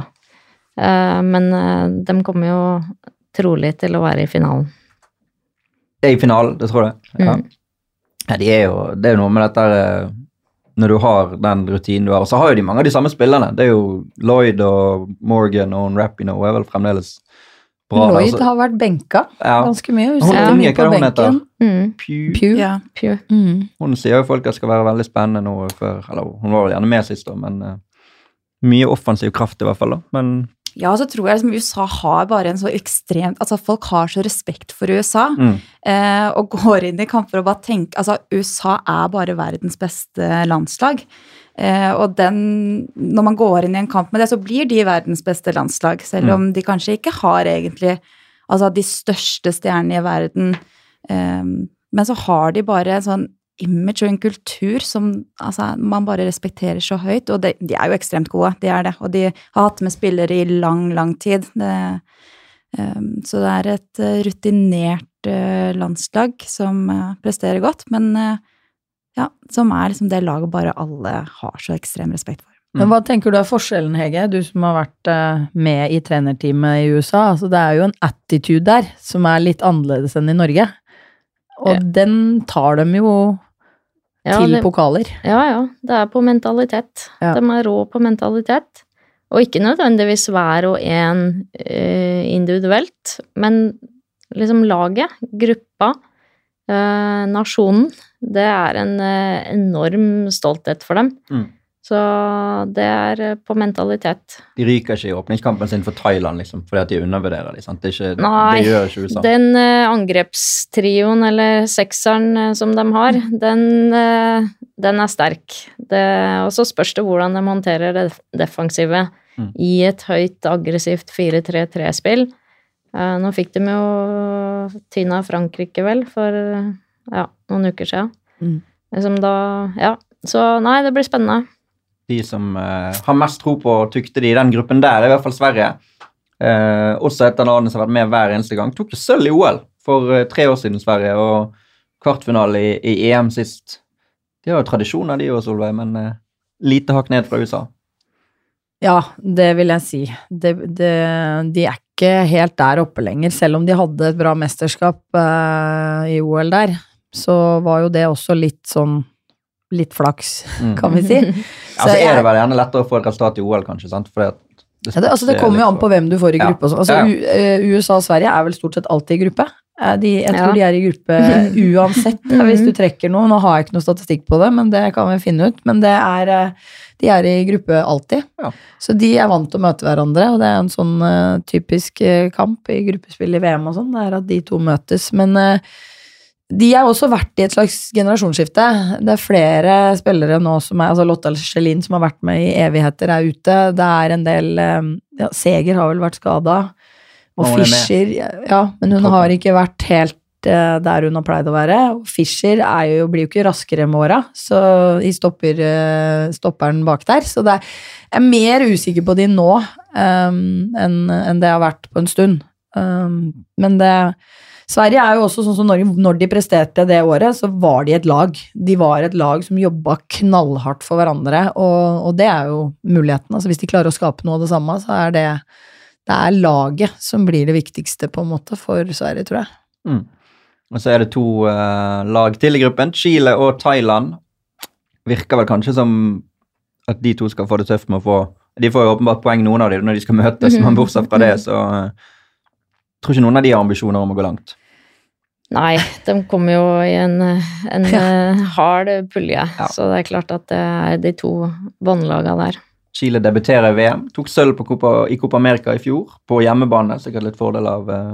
Eh, men eh, de kommer jo trolig til å være i finalen. Det er i finalen, det tror jeg. Ja. Mm. Ja, de er jo, det er jo noe med dette eh, når du har den rutinen du har. Og så har jo de mange av de samme spillerne. Det er jo Lloyd og Morgan og Rappino er vel fremdeles bra. Lloyd altså. har vært benka ja. ganske mye. Hun unge, mye hva hun heter? Mm. Pew. Pew. Yeah. Pew. Mm. Hun sier jo folk at skal være veldig spennende nå før Eller hun var vel gjerne med sist, da, men mye offensiv kraft i hvert fall. da. Men Ja, så tror jeg liksom USA har bare en så ekstremt Altså, folk har så respekt for USA. mm, Eh, og går inn i kamper og bare tenker Altså, USA er bare verdens beste landslag. Eh, og den Når man går inn i en kamp med det, så blir de verdens beste landslag. Selv om de kanskje ikke har egentlig altså de største stjernene i verden. Eh, men så har de bare en sånn image og en kultur som altså, man bare respekterer så høyt. Og det, de er jo ekstremt gode, de er det. Og de har hatt med spillere i lang, lang tid. Det, Um, så det er et eh, rutinert uh, landslag som uh, presterer godt, men uh, ja, som er liksom det laget bare alle har så ekstrem respekt for. Men hva tenker du er forskjellen, Hege, du som har vært med i trenerteamet i USA? Altså, det er jo en attitude der som er litt annerledes enn i Norge. Og Ja. den tar dem jo Ja, til det- pokaler. Ja, ja. Det er på mentalitet. Ja. De er rå på mentalitet. Og ikke nødvendigvis hver og en uh, individuelt, men liksom laget, gruppa, uh, nasjonen. Det er en uh, enorm stolthet for dem. Mm. Så det er eh, på mentalitet. de ryker ikke i åpningskampen sin for Thailand liksom, fordi at de undervurderer dem. Det, ikke, Nei, det gjør ikke USA. Den uh, angrepstrioen, eller sekseren eh, som de har, den, uh, den er sterk. Og så spørs det hvordan de håndterer det defensive Mm. i et høyt, aggressivt 4-3-3-spill. Uh, nå fikk de jo Tina Frankrike, vel, for ja, noen uker siden. Mm. Liksom da Ja. Så nei, det blir spennende. De som eh, har mest tro på tukte de i den gruppen der, er i hvert fall Sverige. Eh, også et av landene som har vært med hver eneste gang. Tok det sølv i OL for eh, tre år siden, Sverige, og kvartfinale i, i EM sist. De har jo tradisjoner, de òg, Solveig, men lite hakk ned fra USA. Ja, det vil jeg si. De, de, de er ikke helt der oppe lenger. Selv om de hadde et bra mesterskap eh, i OL der, så var jo det også litt sånn Litt flaks, Mm. kan vi si. Altså er det vel gjerne lettere å få et resultat i OL, kanskje, sant? Fordi at Ja, det, altså det kommer jo an på hvem du får i gruppe. og sånn. Altså, Ja. U- eh, USA og Sverige er vel stort sett alltid i gruppe. Eh, De, jeg tror Ja. de er i gruppe uansett, eh, hvis du trekker noe. Nå har jeg ikke noe statistikk på det, men det kan vi finne ut. Men det er, de er i gruppe alltid. Ja. Så de er vant til å møte hverandre, og det er en sånn uh, typisk kamp i gruppespill i VM og sånn. Det er at de to møtes. Men eh, de har også vært i et slags generasjonsskifte. Det er flere spillere nå som er altså Lotta Schelin som har vært med i evigheter, er ute. Det er en del eh, ja, Seger har vel vært skada. Og er. Fischer Ja, men hun har ikke vært helt uh, der hun har pleid å være. Og Fischer er jo, blir jo ikke raskere med åra, så i stopper, eh, stopperen bak der. Så det er, jeg er mer usikker på de nå um, enn en det har vært på en stund. Um, men det Sverige er jo også sånn som Norge. Når de presterte det året, så var de et lag. De var et lag som jobba knallhardt for hverandre, og, og det er jo muligheten. Altså hvis de klarer å skape noe av det samme, så er det det er laget som blir det viktigste, på en måte, for Sverige, tror jeg. Mm. Og så er det to uh, lag til i gruppen. Chile og Thailand. Virker vel kanskje som at de to skal få det tøft med å få De får jo åpenbart poeng, noen av dem, når de skal møtes, men bortsett fra det, så eh, tror ikke noen av de har ambisjoner om å gå langt. Nei, de kommer jo i en, en ja. hard pulje, Ja. så det er klart at det er de to båndlaga der. Chile debuterer i VM. Tok sølv på Copa, i Copa America i fjor, på hjemmebane. Sikkert litt fordel av eh,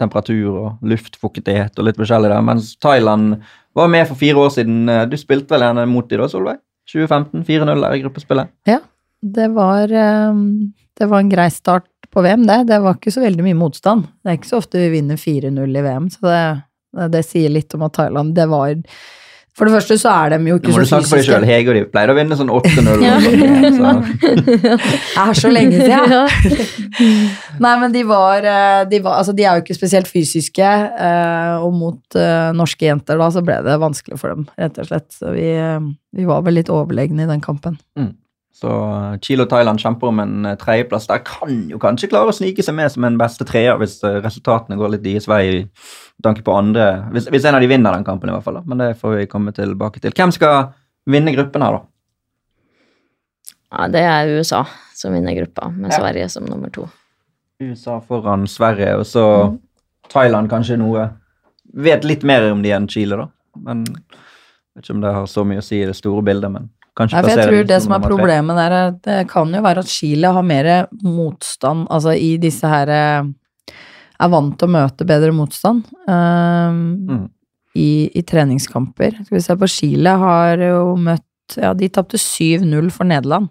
temperatur og luftfuktighet og litt forskjellig der. Mens Thailand var med for fire år siden. Eh, Du spilte vel gjerne mot dem da, Solveig? 2015, 4-0 der i gruppespillet. Det var, eh, det var en grei start på VM, det. Det var ikke så veldig mye motstand. Det er ikke så ofte vi vinner 4-0 i VM, så det, det, sier litt om at Thailand Det var For det første så er de jo Nå ikke må du så snakke for deg sjøl. fysiske. Hege og de pleier å vinne sånn 8-0. Ja. så- Det er så lenge siden. Ja. Nei, men de var, eh, de var Altså, de er jo ikke spesielt fysiske, eh, og mot eh, norske jenter da, så ble det vanskelig for dem, rett og slett. Så vi, vi var vel litt overlegne i den kampen. Så eh, Chile og Thailand kjemper om en eh, tredjeplass. Der kan jo kanskje klare å snike seg med som en beste treer hvis eh, resultatene går litt deres vei. i tanke på andre hvis, hvis en av de vinner den kampen, i hvert fall. da. Men det får vi komme tilbake til. Hvem skal vinne gruppen her, da? Ja, det er USA som vinner gruppa, med Ja. Sverige som nummer to. USA foran Sverige, og så Mm. Thailand kanskje noe Vet litt mer om de enn Chile, da. Men vet ikke om det har så mye å si i det store bildet, men kanskje Nei, for jeg tror det som er problemet der, er det kan jo være at Chile har mer motstand, altså i disse her eh, Er vant til å møte bedre motstand. um, Mm. i, i treningskamper. Skal vi se på Chile har jo møtt Ja, de tapte 7-0 for Nederland,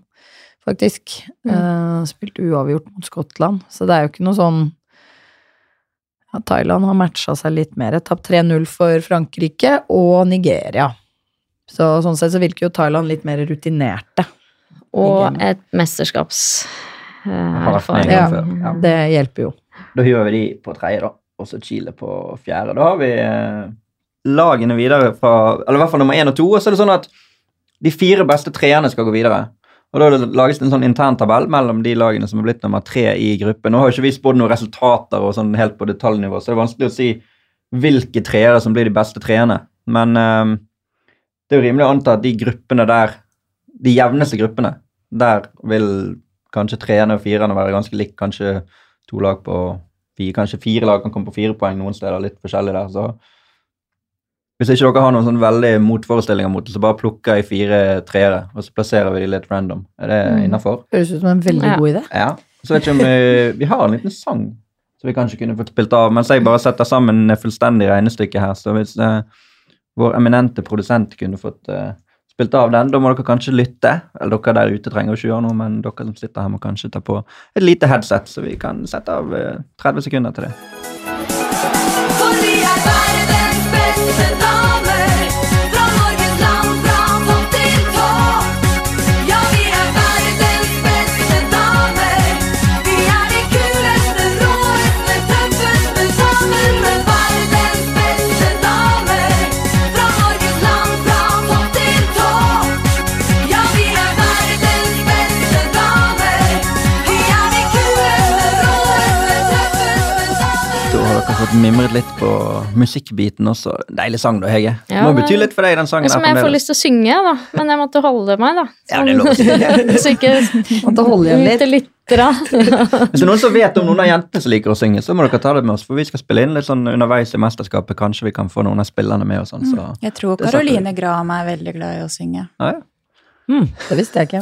faktisk. Eh, spilt uavgjort mot Skottland. Så det er jo ikke noe sånn ja, Thailand har matcha seg litt mer. Tapt 3-0 for Frankrike og Nigeria. Så sånn sett så virker jo Thailand litt mer rutinerte. Og et mesterskaps eh, Ja, ja. det hjelper jo. Da hyrer vi de på tredje, da. Og så Chile på fjerde. Da har vi eh, lagene videre fra Eller i hvert fall nummer én og to. Og så er det sånn at de fire beste treerne skal gå videre. Og da lages det en sånn intern tabell mellom de lagene som er blitt nummer tre i gruppen. Nå har jo ikke vi spådd noen resultater og sånn helt på detaljnivå, så det er vanskelig å si hvilke treere som blir de beste treerne. Men eh, det er jo rimelig å anta at de gruppene der, de jevneste gruppene, der vil kanskje treerne og firerne være ganske likt. Kanskje to lag på fire, kanskje fire lag kan komme på fire poeng noen steder, litt forskjellig der. så Hvis ikke dere har noen sånn veldig motforestillinger mot det, så bare plukker jeg fire treere, og så plasserer vi de litt random. Er det Mm. innafor? Høres ut som en veldig Ja. god idé. Ja. Så vet ikke om vi, vi har en liten sang som vi kanskje kunne fått spilt av, mens jeg bare setter sammen fullstendig regnestykke her. Så hvis eh, vår eminente produsent kunne fått uh, spilt av den, da må dere kanskje lytte. Eller dere der ute trenger ikke gjøre noe, men dere som sitter her må kanskje ta på et lite headset, så vi kan sette av uh, 30 sekunder til det. For vi fått mimret litt på musikkbiten også. Deilig sang, da, Hege. Ja, Må bety litt for deg, den sangen. Som jeg får lyst til å synge, da. Men jeg måtte holde meg, da. Ja, det er lov å synge. så ikke Måtte holde igjen litt. lyttere. Hvis det er noen som vet om noen av jentene som liker å synge, så må dere ta det med oss, for vi skal spille inn litt sånn underveis i mesterskapet. Kanskje vi kan få noen av spillerne med og sånn, så Jeg tror Caroline. Karoline Graham er veldig glad i å synge. ja, ja. Mm, det visste jeg ikke.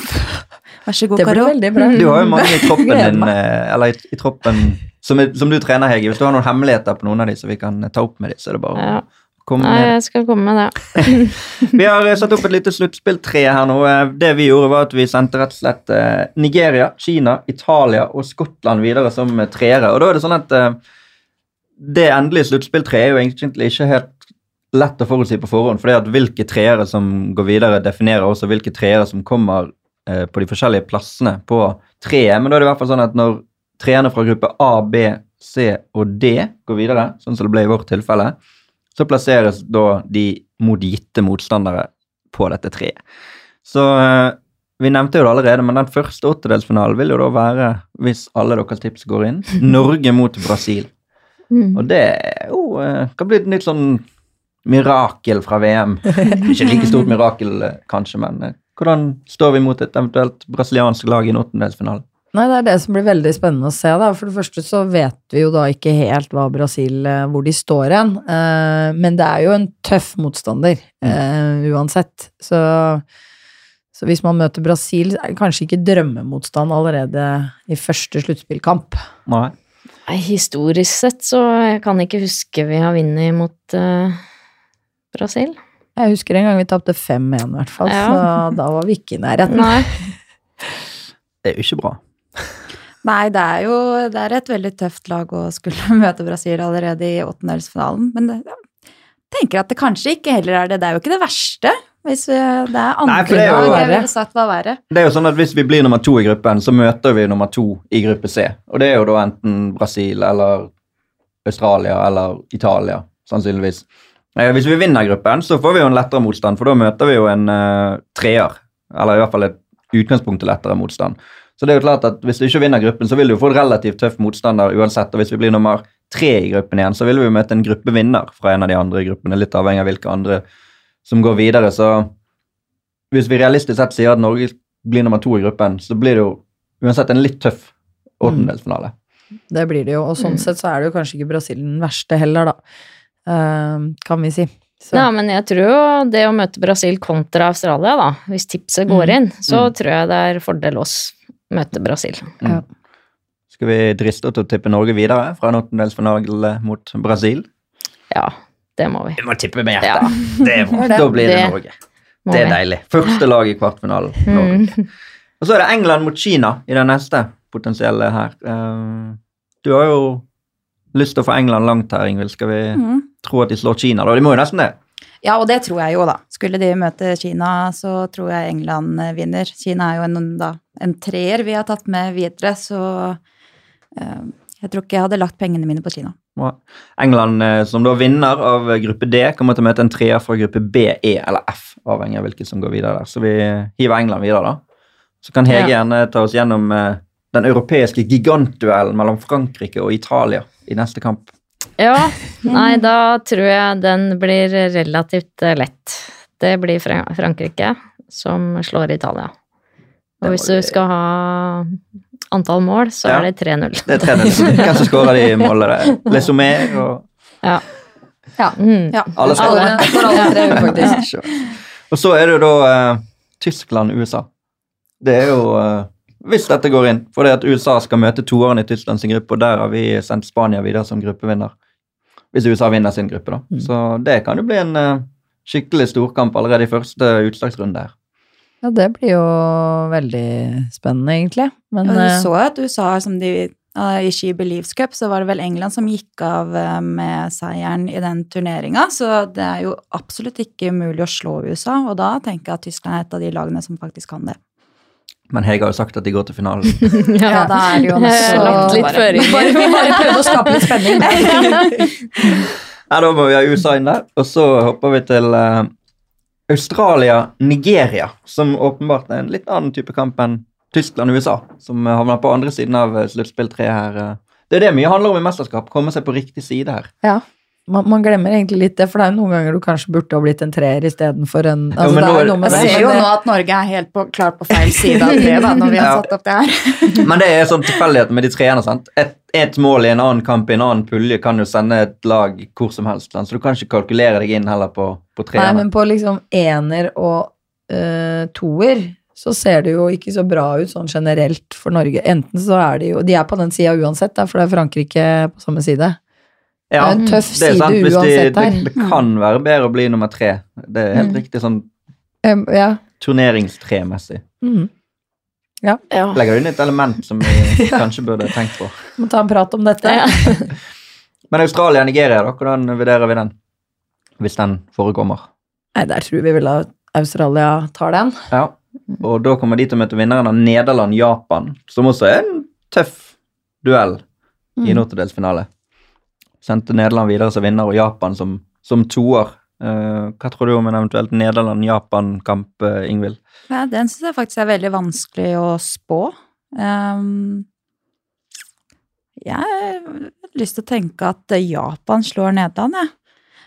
Vær så god, Karo. Du har jo mange i troppen din, eh, eller i, i troppen som, som du trener, Hege. Hvis du har noen hemmeligheter på noen av de, så vi kan ta opp med de, så er det bare Ja. komme Kom Nei, jeg skal komme med det. Vi har eh, satt opp et lite sluttspilltre her nå. Eh, Det vi gjorde, var at vi sendte rett og slett eh, Nigeria, Kina, Italia og Skottland videre som eh, treere. Og da er det sånn at eh, det endelige sluttspilltreet er jo egentlig ikke helt lett å forutsi på forhånd, fordi at hvilke treere som går videre, definerer også hvilke treere som kommer eh, på de forskjellige plassene på treet. Men da er det i hvert fall sånn at når treerne fra gruppe A, B, C og D går videre, sånn som det ble i vårt tilfelle, så plasseres da de mot gitte motstandere på dette treet. Så eh, vi nevnte jo det allerede, men den første åttedelsfinalen vil jo da være, hvis alle deres tips går inn, Norge mot Brasil. Mm. Og det jo, eh, kan bli et nytt sånn mirakel fra VM. Ikke like stort mirakel, eh, kanskje, men eh, hvordan står vi mot et eventuelt brasiliansk lag i en åttendelsfinale? Nei, det er det som blir veldig spennende å se, da. For det første så vet vi jo da ikke helt hva Brasil, eh, hvor de står hen. Eh, men det er jo en tøff motstander, mm. uansett. Så, så hvis man møter Brasil, er det kanskje ikke drømmemotstand allerede i første sluttspillkamp. Nei. Historisk sett så jeg kan ikke huske vi har vunnet mot eh, Brasil. Jeg husker en gang vi tapte 5-1 i hvert fall, Ja. så da var vi ikke i nærheten. Nei. Det er jo ikke bra. Nei, det er jo det er et veldig tøft lag å skulle møte Brasil allerede i åttendelsfinalen. Men det, jeg tenker at det kanskje ikke heller er det. Det er jo ikke det verste. Hvis vi, det er andre Nei, det er jo- lag jeg ville sagt var verre. Det er jo sånn at Hvis vi blir nummer to i gruppen, så møter vi nummer to i gruppe C. Og det er jo da enten Brasil eller Australia eller Italia, sannsynligvis. Eh, Hvis vi vinner gruppen, så får vi jo en lettere motstand, for da møter vi jo en uh, treer. Eller i hvert fall et utgangspunkt til lettere motstand. Så det er jo klart at hvis du ikke vinner gruppen, så vil du få en relativt tøff motstander uansett. Og hvis vi blir nummer tre i gruppen igjen, så vil vi jo møte en gruppevinner fra en av de andre gruppene, litt avhengig av hvilke andre som går videre. Så hvis vi realistisk sett sier at Norge blir nummer to i gruppen, så blir det jo uansett en litt tøff åttendelsfinale. Det blir det jo, og sånn Mm. sett så er det jo kanskje ikke Brasil den verste heller, da. Eh, kan vi si. Så. Ja, men jeg tror jo det å møte Brasil kontra Australia, da, hvis tipset går Mm. inn, så Mm. tror jeg det er fordel oss møte Brasil. Ja. Skal vi driste oss til å tippe Norge videre fra en åttendelsfinale mot Brasil? Ja, det må vi. Vi må tippe med Ja. hjertet. Det er bra. Da blir det Det Norge. Det er vi. deilig. Første lag i kvartfinalen. Norge. Mm. Og så er det England mot Kina i den neste potensielle her. Eh, Du har jo lyst til å få England langt her, Ingvild. Skal vi Mm. Tro at de slår Kina? da? De må jo nesten det. Ja, og det tror jeg jo, da. Skulle de møte Kina, så tror jeg England eh, vinner. Kina er jo en, da, en treer vi har tatt med videre, så eh, jeg tror ikke jeg hadde lagt pengene mine på Kina. England, eh, som da vinner av gruppe D, kommer til å møte en treer fra gruppe B, E eller F, avhengig av hvilket som går videre der. Så vi hiver England videre, da. Så kan Hege Ja. gjerne ta oss gjennom eh, den europeiske gigantduellen mellom Frankrike og Italia i neste kamp. Ja, nei, da tror jeg den blir relativt eh, lett. Det blir Frankrike som slår Italia. Og hvis du skal ha antall mål, så Ja. er det 3-0. Det er 3-0. Hvem som skårer de målene? Lesomer og Ja. Ja. Mm. Ja. alle For alle, alle tre, faktisk. Og så er det jo da uh, Tyskland-USA. Det er jo uh, Hvis dette går inn, For det at USA skal møte toeren i Tyskland sin gruppe, og der har vi sendt Spania videre som gruppevinner. Hvis USA vinner sin gruppe, da. Mm. Så det kan jo bli en uh, skikkelig storkamp allerede i første utslagsrunde her. Ja, det blir jo veldig spennende, egentlig. Men ja, du eh, så at USA, som de ikke i Ski Believes Cup, så var det vel England som gikk av eh, med seieren i den turneringa. Så det er jo absolutt ikke umulig å slå USA, og da tenker jeg at Tyskland er et av de lagene som faktisk kan det. Men Hege har jo sagt at de går til finalen. Ja, da er det jo også lagt litt bare- føringer. bare, vi bare prøvde å skape litt spenning. Ja, da må vi ha USA inn der. Og så hopper vi til uh, Australia-Nigeria, som åpenbart er en litt annen type kamp enn Tyskland-USA, som eh, havner på andre siden av eh, sluttspill tre her. eh. Det er det mye handler om i mesterskap, komme seg på riktig side her. Ja. Man, man glemmer egentlig litt det, for det er jo noen ganger du kanskje burde ha blitt en treer istedenfor en Jo, altså, men det er noe med Jeg ser jo nå at Norge er helt på, klart på feil side av det, da, når vi har Ja. satt opp det her. Men det er sånn tilfeldighet med de treene. sant? Et, et mål i en annen kamp i en annen pulje kan jo sende et lag hvor som helst. Sant? Så du kan ikke kalkulere deg inn heller på, på Nei, men på liksom ener og øh, toer så ser det jo ikke så bra ut sånn generelt for Norge. Enten så er de jo De er på den sida uansett, da, for det er Frankrike på samme side. Ja, Det er en tøff side sant, de, uansett det, her. det kan være bedre å bli nummer tre. Det er helt Mm. riktig sånn Um, ja. turneringstremessig. Mm. Ja. Legger du inn et element som vi kanskje burde tenkt på. Må ta en prat om dette. Ja. Men Australia-Nigeria, da, hvordan vurderer vi den? Hvis den forekommer. Nei, der tror vi vel at Australia tar den. Ja. Og da kommer de til å møte vinneren av Nederland-Japan, som også er en tøff duell i en åttedelsfinale. Sendte Nederland videre som vinner og Japan som, som toer. Uh, hva tror du om en eventuelt Nederland-Japan-kamp, uh, Ingvild? Ja, den syns jeg faktisk er veldig vanskelig å spå. Um, jeg har lyst til å tenke at Japan slår Nederland, jeg.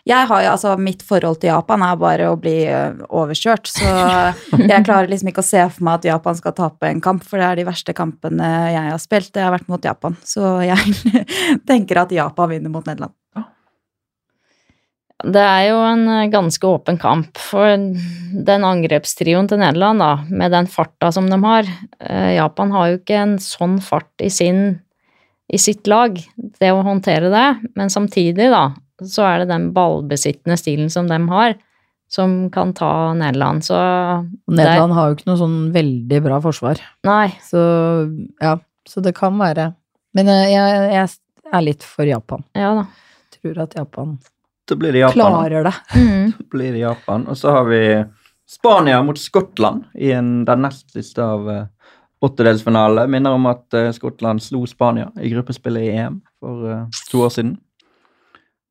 Jeg har jo, altså Mitt forhold til Japan er bare å bli eh, overkjørt, så jeg klarer liksom ikke å se for meg at Japan skal tape en kamp, for det er de verste kampene jeg har spilt. Det har vært mot Japan, så jeg tenker at Japan vinner mot Nederland. Det er jo en eh, ganske åpen kamp, for den angrepstrioen til Nederland, da, med den farta som de har eh, Japan har jo ikke en sånn fart i, sin, i sitt lag, det å håndtere det, men samtidig, da, så er det den ballbesittende stilen som de har, som kan ta Nederland. Så Nederland har jo ikke noe sånn veldig bra forsvar. Nei. Så ja, så det kan være Men eh, jeg, jeg er litt for Japan. Ja da. Tror at Japan det Japan. klarer det. Mm. Så blir det Japan. Og så har vi Spania mot Skottland i en, den nest siste av uh, åttedelsfinale. Minner om at uh, Skottland slo Spania i gruppespillet i EM for uh, to år siden.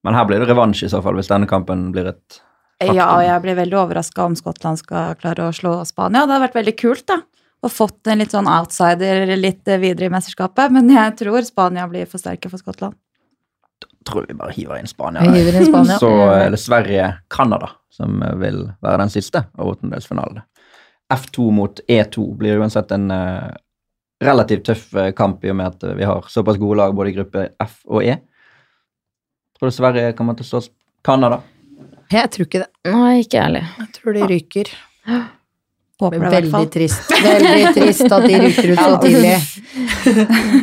Men her blir det revansj i så fall, hvis denne kampen blir et Faktum. Ja, og jeg blir veldig overraska om Skottland skal klare å slå Spania. Det hadde vært veldig kult, da. Og fått en litt sånn outsider litt videre i mesterskapet. Men jeg tror Spania blir for sterke for Skottland. Da tror vi bare hiver inn Spania. Vi hiver inn Spania. Så er det Sverige-Canada som eh, vil være den siste av åttendelsfinalene. F2 mot E2 blir uansett en eh, relativt tøff eh, kamp i og med at eh, vi har såpass gode lag både i gruppe F og E. Tror du Sverige kommer til å slå Canada? Jeg tror ikke det. Nei, ikke ærlig. Jeg tror de ryker. Håper det, Veldig trist. Veldig trist at de ryker ut så tidlig.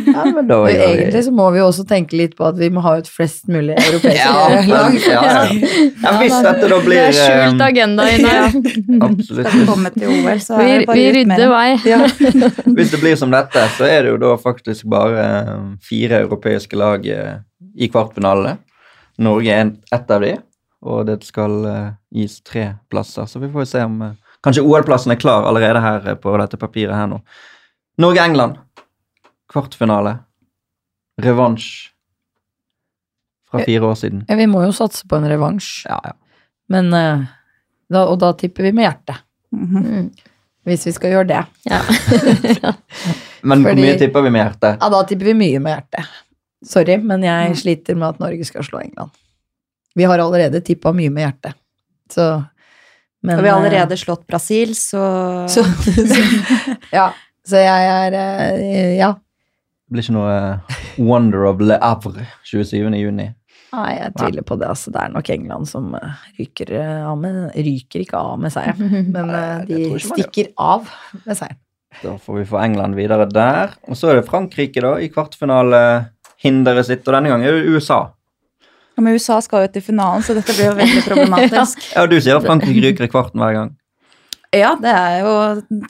Ja, men da Og egentlig så må vi også tenke litt på at vi må ha ut flest mulig europeiske Ja, lag. ja, ja. ja, hvis dette da Det er skjult eh, agenda inne. Absolutt. Skal vi komme til OL, så er Vi, det bare vi rydder det. vei. Hvis det blir som dette, så er det jo da faktisk bare eh, fire europeiske lag eh, i kvartfinalene. Norge er en- ett av de, og det skal eh, gis tre plasser. Så vi får se om eh, Kanskje OL-plassen er klar allerede her eh, på dette papiret her nå. Norge-England. Kvartfinale. Revansj fra fire år siden. Ja, Vi må jo satse på en revansj, Ja, ja. men da, Og da tipper vi med hjertet. Mm -hmm. Hvis vi skal gjøre det. Ja. Men hvor mye tipper vi med hjertet? Ja, da tipper vi mye med hjertet. Sorry, men jeg Mm. sliter med at Norge skal slå England. Vi har allerede tippa mye med hjertet. Så men, Og vi har eh, allerede slått Brasil, så, så, så Ja. Så jeg er eh, Ja. Det blir ikke noe eh, Wonder of Le Havre 27. juni. Nei, jeg tviler på det. Altså, det er nok England som ryker av med Ryker ikke av med seieren, men Nei, de stikker av med seieren. Da får vi få England videre der. Og så er det Frankrike da, i kvartfinalehinderet sitt, og denne gangen er det USA. Ja, Men USA skal jo til finalen, så dette blir jo veldig problematisk. Ja, du sier Frankrike ryker i kvarten hver gang. Ja, det er jo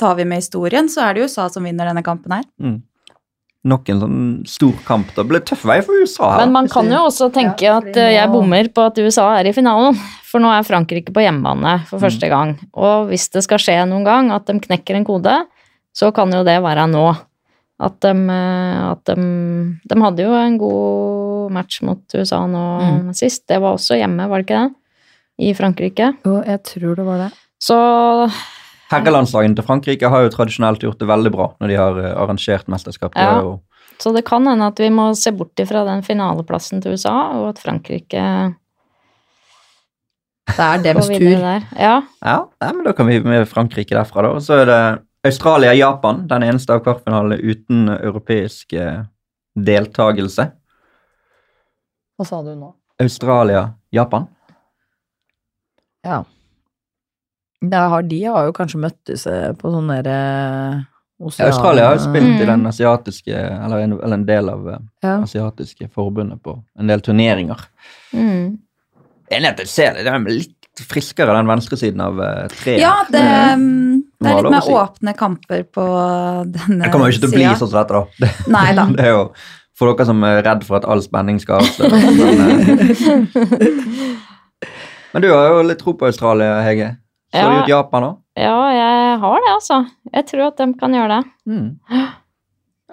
Tar vi med historien, så er det USA som vinner denne kampen her. Mm. Nok en sånn stor kamp. Det ble tøff vei for USA. her. Men man kan jo også tenke Ja, at jeg bommer på at USA er i finalen. For nå er Frankrike på hjemmebane for første gang. Og hvis det skal skje noen gang at de knekker en kode, så kan jo det være nå. At de, eh, at de, de hadde jo en god match mot USA nå Mm. sist. Det var også hjemme, var det ikke det? I Frankrike. Jo, jeg tror det var det. Så Herrelandslagene til Frankrike har jo tradisjonelt gjort det veldig bra når de har eh, arrangert mesterskap. Ja. jo Så det kan hende at vi må se bort ifra den finaleplassen til USA, og at Frankrike Det er deres tur. der. Ja. Ja, men da kan vi med Frankrike derfra, da. Og så er det Australia-Japan, den eneste av kvartfinalene uten europeisk eh, deltakelse. Hva sa du nå? Australia-Japan. Ja. Det har, de har jo kanskje møttes eh, på sånn derre Ja, Australia har jo spilt i Mm. den asiatiske, eller en, eller en del av eh, Ja. asiatiske forbundet på en del turneringer. Mm. Enig at jeg ser det, det er litt friskere den venstresiden av eh, treet. Ja, det, mm, det er litt mer åpne kamper på denne Det kommer jo ikke til å bli sida. sånn som dette, da. Det, Nei da. det er jo for dere som er redd for at all spenning skal avsløres. Men, eh, men du har jo litt tro på Australia, Hege. Så Ja. du ut Japan òg? Ja, jeg har det, altså. Jeg tror at de kan gjøre det. Mm. Ja,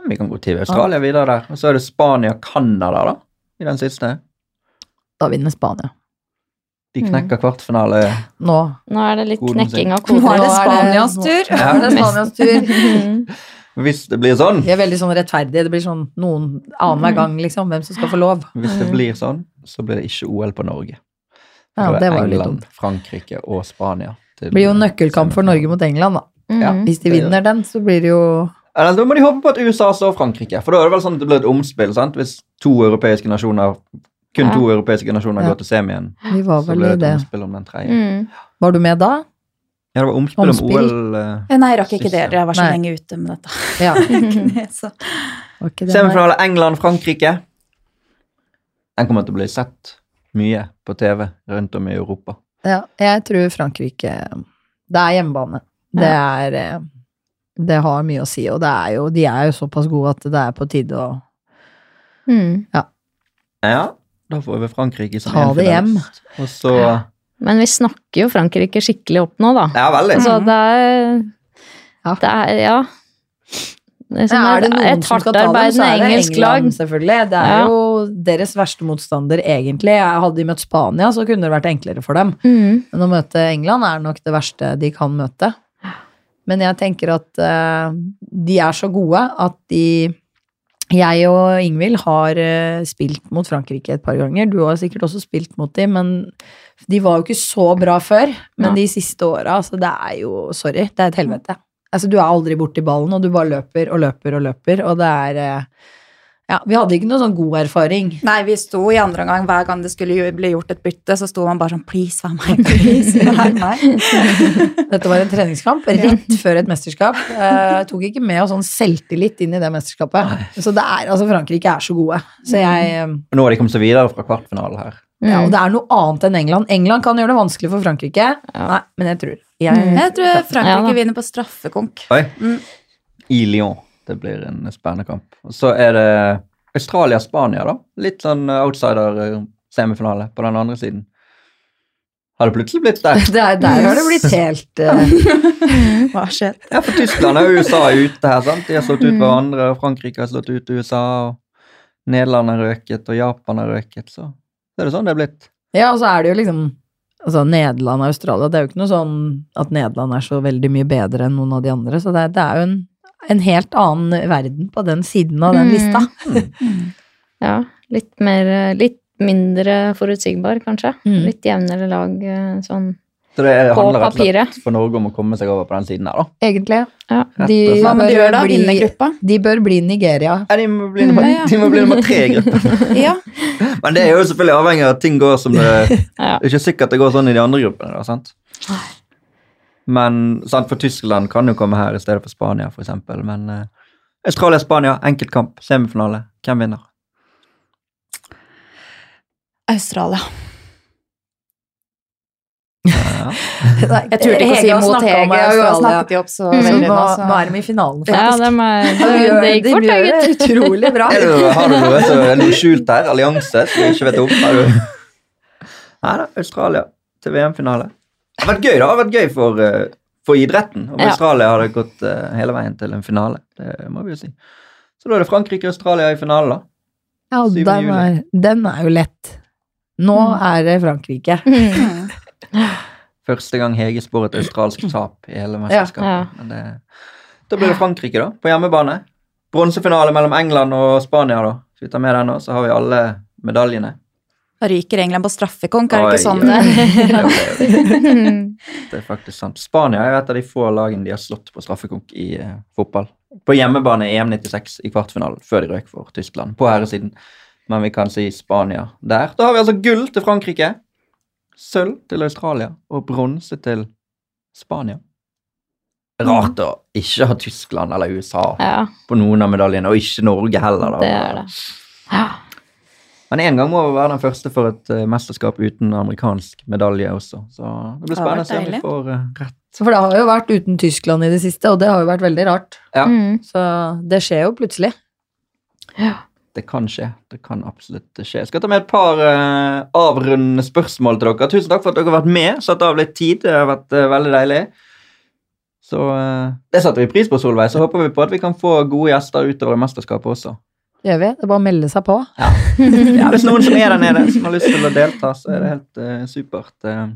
Vi kan gå til Australia videre der. Og så er det Spania-Canada, da, i den siste. Da vinner Spania. De Mm. knekker kvartfinale. Nå. Nå er det litt Koden knekking av koden. Nå er det Spanias tur. Ja, det er Spanias tur. Mm. Hvis det blir sånn, De er veldig sånn rettferdige. Det blir sånn noen annenhver gang, liksom, hvem som skal få lov. hvis det blir sånn, så blir det ikke OL på Norge. Ja, det var England, litt. Frankrike og Spania. Det blir jo nøkkelkamp for Norge mot England, da. Ja. Mm. Hvis de vinner den, så blir det jo Eller da må de håpe på at USA slår Frankrike, for da er det vel sånn at det blir et omspill, sant? Hvis to europeiske nasjoner, kun Ja. to europeiske nasjoner Ja. går til semien, Vi var vel i det omspill om den tredje. Mm. Var du med da? Ja, det var omspill, Omspill. om OL. eh, Eh, Nei, jeg rakk ikke det. Jeg var så Nei. lenge ute med dette. Ja. Ikke det. Semifinale England-Frankrike. Den kommer til å bli sett mye på TV rundt om i Europa. Ja, jeg tror Frankrike Det er hjemmebane. Det er eh, Det har mye å si, og det er jo, de er jo såpass gode at det er på tide å Mm. Ja, da får vi Frankrike som Ta en det hjem. så Men vi snakker jo Frankrike skikkelig opp nå, da. Ja, veldig. Så det er Ja. Det er Ja. Det er, Ja, er det noen et som skal ta dem, så er det England, lag. Selvfølgelig. Det er Ja. jo deres verste motstander, egentlig. Hadde de møtt Spania, så kunne det vært enklere for dem. Mm. Men å møte England er nok det verste de kan møte. Men jeg tenker at uh, de er så gode at de Jeg og Ingvild har eh, spilt mot Frankrike et par ganger. Du har sikkert også spilt mot dem, men de var jo ikke så bra før. Men de siste åra, altså det er jo Sorry, det er et helvete. Altså, du er aldri borti ballen, og du bare løper og løper og løper, og det er eh, Ja, vi hadde ikke noe sånn god erfaring. Nei, vi sto i andre omgang hver gang det skulle bli gjort et bytte, så sto man bare sånn Please, vær meg. Please, vær meg. Dette var en treningskamp rett før et mesterskap. Eh, tok ikke med oss sånn selvtillit inn i det mesterskapet. Så det er, altså Frankrike er så gode. Så jeg, eh, Nå har de kommet seg videre fra kvartfinalen her. ja, Mm. og det er noe annet enn England. England kan gjøre det vanskelig for Frankrike. Nei, men jeg tror jeg, Mm. Jeg tror Frankrike ja, vinner på straffekonk. Oi. Mm. I Lyon. Det blir en spennende kamp. Og så er det Australia-Spania, da. Litt sånn outsider-semifinale på den andre siden. Har det plutselig blitt der? det er, Der har det blitt helt uh... Hva har skjedd? Ja, for Tyskland og USA er ute her, sant? De har slått ut hverandre, og Frankrike har slått ut USA, og Nederland har røket, og Japan har røket, så det er det sånn det er blitt. Ja, og så er det jo liksom Altså Nederland og Australia, det er jo ikke noe sånn at Nederland er så veldig mye bedre enn noen av de andre, så det, det er jo en, en helt annen verden på den siden av den Mm. lista. Ja, litt mer Litt mindre forutsigbar, kanskje. Mm. Litt jevnere lag eh, sånn Så det er- handler rett og slett for Norge om å komme seg over på den siden her, da. Egentlig. Ja. De. Hva må de gjøre da? bli- Vinne gruppa? De bør bli Nigeria. Ja, de må bli nummer, Mm, ja. de må bli nummer tre i gruppen. Ja. Men det er jo selvfølgelig avhengig av at ting går som det Ja. Det er ikke sikkert det går sånn i de andre gruppene. Da, sant? Men sant, for Tyskland kan jo komme her i stedet for Spania, eksempel. Men eh, Australia-Spania, enkeltkamp, semifinale. Hvem vinner? Australia. Ja. Jeg turte ikke å si Hege mot snakket om Hege, og hun har snakket de opp så mm. veldig nå, nå, så nå er de i finalen, Ja, faktisk. er, De gjør, det gikk de fort, gjør det utrolig bra. Er du, har du noe, så, er noe skjult her? Allianse som vi ikke vet om? Er. Nei da, Australia til VM-finale. Det har vært gøy, da. Det har vært gøy for, eh, for idretten. Om Ja. Australia hadde gått eh, hele veien til en finale. Det må vi jo si. Så da er det Frankrike og Australia i finale, da. Ja, 7. den er, den er jo lett. Nå er det Frankrike. Mm. Første gang Hege spår et australsk tap i hele mesterskapet. Ja. Men det, da blir det Frankrike, da, på hjemmebane. Bronsefinale mellom England og Spania, da. Hvis vi tar med den nå, så har vi alle medaljene. Da ryker England på straffekonk, er det ikke sånn det er? Det, er, faktisk sant. Spania er et av de få lagene de har slått på straffekonk i uh, fotball. På hjemmebane i EM96 i kvartfinalen, før de røk for Tyskland. På herresiden. Men vi kan si Spania der. Da har vi altså gull til Frankrike, sølv til Australia og bronse til Spania. Rart å ikke ha Tyskland eller USA Ja, på noen av medaljene, og ikke Norge heller. Da. det er det. Ja. Men en gang må vi være den første for et uh, mesterskap uten amerikansk medalje også. Så det blir spennende å se om vi får uh, rett. For det har jo vært uten Tyskland i det siste, og det har jo vært veldig rart. Ja, Mm. Så det skjer jo plutselig. det kan skje. Det kan absolutt skje. Jeg skal ta med et par uh, avrundende spørsmål til dere. Tusen takk for at dere har vært med. Satt av litt tid. Det har vært veldig deilig. Så det setter vi pris på, Solveig. Så håper vi på at vi kan få gode gjester utover mesterskapet også. Gjør vi? Det er bare å melde seg på. Ja, Hvis noen som er der nede, som har lyst til å delta, så er det helt uh, supert. Uh,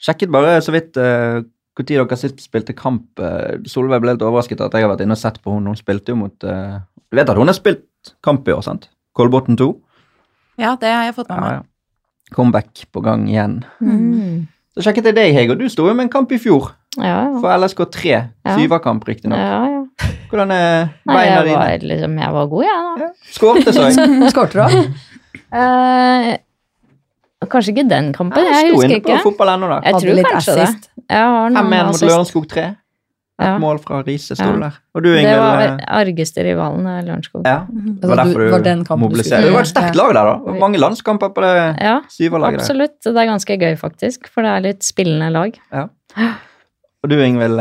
sjekket bare så vidt uh, når dere sist spilte kamp. Uh, Solveig ble helt overrasket at jeg har vært inne og sett på henne. Hun spilte jo mot uh, Du vet at hun har spilt kamp i år, sant? Kolbotn 2. Ja, det har jeg fått med Ja, meg. ja. Comeback på gang igjen. Mm. Så sjekket jeg deg, Hege, og du sto jo med en kamp i fjor. Ja, ja. For LSK3. Ja. Syverkamp, riktignok. ja, ja. Hvordan er beina jeg dine? var, liksom, jeg var god, jeg, da. Skårte, så jeg. Skårte du da? Uh, kanskje ikke den kampen, Jeg jeg sto husker inne på ikke. fotball ennå, da. Jeg Hadde tror litt kanskje det. assist. Jeg har noen 5-1 mot. Lørenskog 3. Et Ja. mål fra Riise sto der. Og du, Det var eh, argeste rivalen, eh, Lørenskog. Ja, Mhm. det var derfor du- var den du mobiliserte. Det var et sterkt lag der, da. Det Mange landskamper på det Ja, syverlaget absolutt. Det er ganske gøy, faktisk, for det er litt spillende lag. Og du, Ingvild,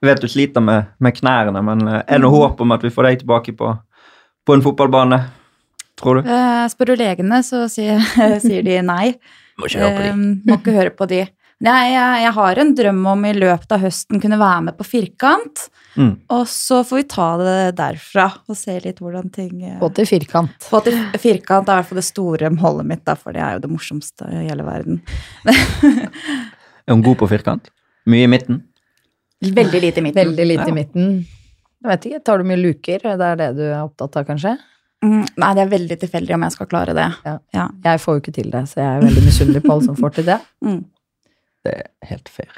jeg vet du sliter med, med knærne, men eh, er det noe håp om at vi får deg tilbake på, på en fotballbane? Tror du? Eh, spør du legene, så sier, sier de nei. Må ikke høre på de. Eh, må ikke høre på de. Jeg, jeg, jeg har en drøm om i løpet av høsten kunne være med på firkant. Mm. Og så får vi ta det derfra og se litt hvordan ting eh, til firkant. Få til firkant er i hvert fall det store målet mitt, da, for det er jo det morsomste i hele verden. Er hun god på firkant? Mye i midten? Veldig lite i midten. Veldig lite Ja. i midten. Jeg vet ikke, Tar du mye luker? Det er det du er opptatt av, kanskje? Mm, nei, det er veldig tilfeldig om jeg skal klare det. Jeg får jo ikke til det, så jeg er veldig misunnelig på alle som får til det. Mm. Det er helt fair.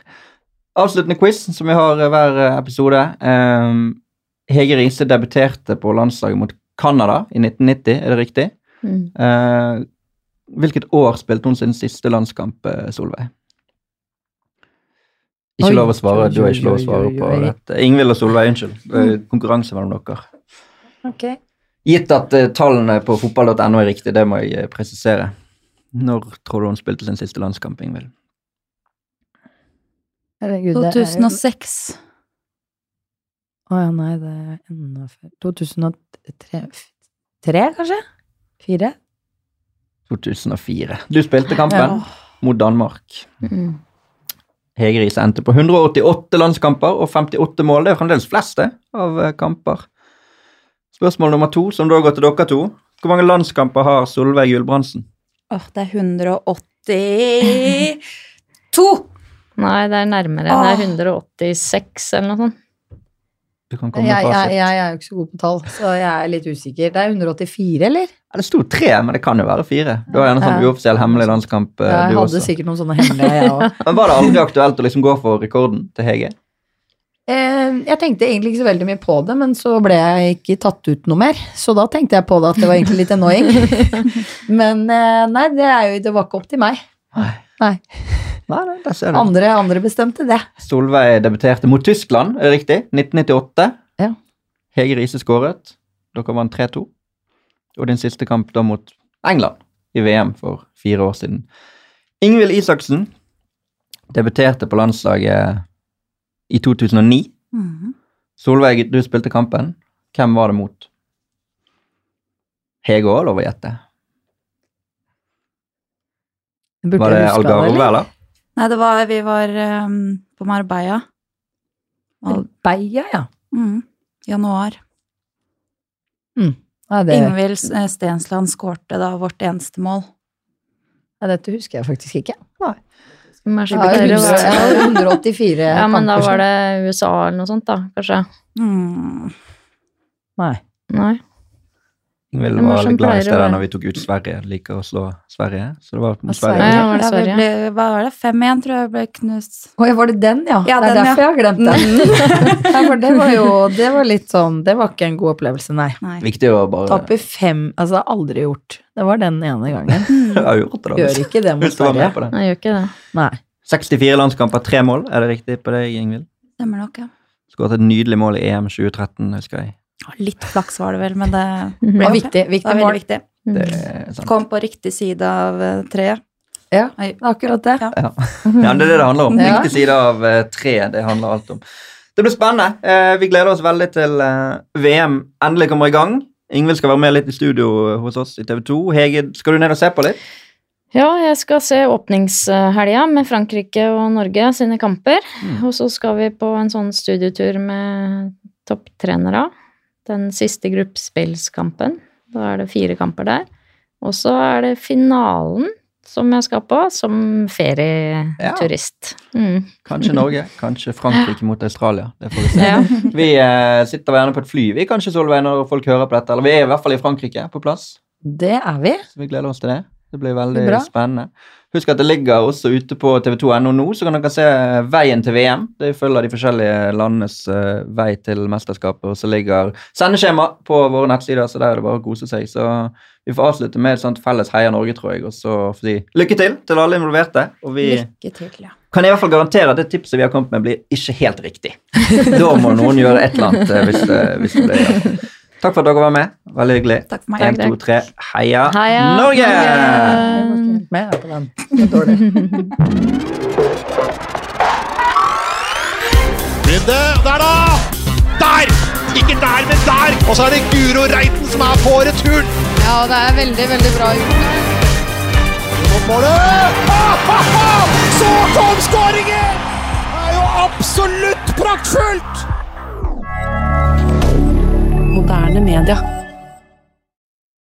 Avsluttende quiz, som vi har hver eh, episode. Um, Hege Riise debuterte på landslaget mot Canada i 1990, er det riktig? Mm. Uh, hvilket år spilte hun sin siste landskamp, eh, Solveig? Ikke lov å svare. Du har ikke lov å svare på dette. Ingvild og Solveig, unnskyld. Det er konkurranse mellom dere. Ok. Gitt at eh, tallene på fotball.no er riktige, det må jeg eh, presisere. Når tror du hun spilte sin siste landskamp, Ingvild? Herregud, det er jo 2006. Å ja, nei, det er enda før 2003 Tre, kanskje? Fire? 2004. Du spilte kampen mot Danmark. Mm. Hege Riise endte på 188 landskamper og 58 mål. Det er fremdeles fleste av eh, kamper. Spørsmål nummer to, som da går til dere to. Hvor mange landskamper har Solveig Gulbrandsen? Åh, det er 182! Nei, det er nærmere. Det er 186 eller noe sånt. Jeg, jeg, jeg er jo ikke så god på tall, så jeg er litt usikker. Det er 184, eller? Ja, det sto tre, men det kan jo være fire. Du har gjerne sånn Ja. uoffisiell hemmelig landskamp, Ja, Jeg du hadde også. sikkert noen sånne hemmelige, jeg òg. Men var det aldri aktuelt å liksom gå for rekorden til Hege? Eh, jeg tenkte egentlig ikke så veldig mye på det, men så ble jeg ikke tatt ut noe mer. Så da tenkte jeg på det at det var egentlig litt annoying. men eh, nei, det, er jo, det var ikke opp til meg. Nei. Nei. Nei, der ser du. Andre, andre bestemte det. Solveig debuterte mot Tyskland, er det riktig? 1998. Ja. Hege Riise skåret. Dere vant 3-2. Og din siste kamp da mot England i VM for fire år siden. Ingvild Isaksen debuterte på landslaget i 2009. Mhm. Solveig, du spilte kampen. Hvem var det mot? Hege òg, lov å gjette. Var det Algarve, eller? Nei, det var Vi var um, på Marbella. Marbella, ja. mm, januar. Nei, det, Ingvild eh, Stensland skårte da vårt eneste mål. Ja, dette husker jeg faktisk ikke. Nei. Ja, så Jeg har bedre, jo var- 100 184 Ja, men da var det USA eller noe sånt, da, kanskje. Mm. Nei. Nei. Hvem var i pleier å stedet være- når vi tok ut Sverige. Liker å slå Sverige. Så det var mot Sverige. Ja, var det Sverige? ble, hva var det? 5-1, tror jeg ble knust. Oi, var det den, ja? Ja, det er derfor jeg har glemt den. ja, for det var jo det var litt sånn Det var ikke en god opplevelse, nei. Nei. Viktig å bare Tape fem Altså, det har aldri gjort. Det var den ene gangen. Jeg har gjort det, da. Gjør ikke det mot Sverige. det. Jeg gjør ikke det. Nei. 64 landskamper, tre mål. Er det riktig på deg, Ingvild? Stemmer nok, ja. Skåret et nydelig mål i EM 2013, husker jeg. Litt flaks var det vel, men det Det ble var viktig. viktig. Det var veldig viktig. Det Mm. sant. Kom på riktig side av eh, treet. Ja, det akkurat det. Ja. Ja. ja, det er det det handler om. Riktig side av treet. det handler alt om. Det blir spennende. Eh, vi gleder oss veldig til eh, VM endelig kommer i gang. Ingvild skal være med litt i studio hos oss i TV 2. Hege, skal du ned og se på litt? Ja, jeg skal se åpningshelga med Frankrike og Norge sine kamper. Mm. Og så skal vi på en sånn studietur med topptrenere. Den siste gruppespillskampen. Da er det fire kamper der. Og så er det finalen som jeg skal på, som ferieturist. Mm. Kanskje Norge, kanskje Frankrike mot Australia. Det får vi se. Ja. Vi eh, sitter gjerne på et fly, vi kanskje, Solveig, når folk hører på dette. Eller vi er i hvert fall i Frankrike på plass, Det er vi. så vi gleder oss til det. Det blir veldig bra. spennende. Husk at det ligger også ute på tv2.no nå, så kan dere se veien til VM. Det følger de forskjellige landenes eh, vei til mesterskapet, og så ligger sendeskjema på våre nettsider, så der er det bare å kose seg. Så vi får avslutte med et sånt felles Heia Norge, tror jeg, og så får si lykke til til alle involverte. Og vi Lykke til, ja. kan i hvert fall garantere at det tipset vi har kommet med, blir ikke helt riktig. Da må noen gjøre et eller annet eh, hvis, det- hvis det blir det. Takk for at dere var med. Veldig hyggelig. Takk for meg. En, to, tre. Heia, Heia Norge! Runde, der da! Der! Ikke der, men der! Og så er det Guro Reiten som er på returen. Ja, det er veldig, veldig bra gjort. Målet! Ah, ah, ah! Så kom skåringen! Det er jo absolutt praktfullt! moderne media.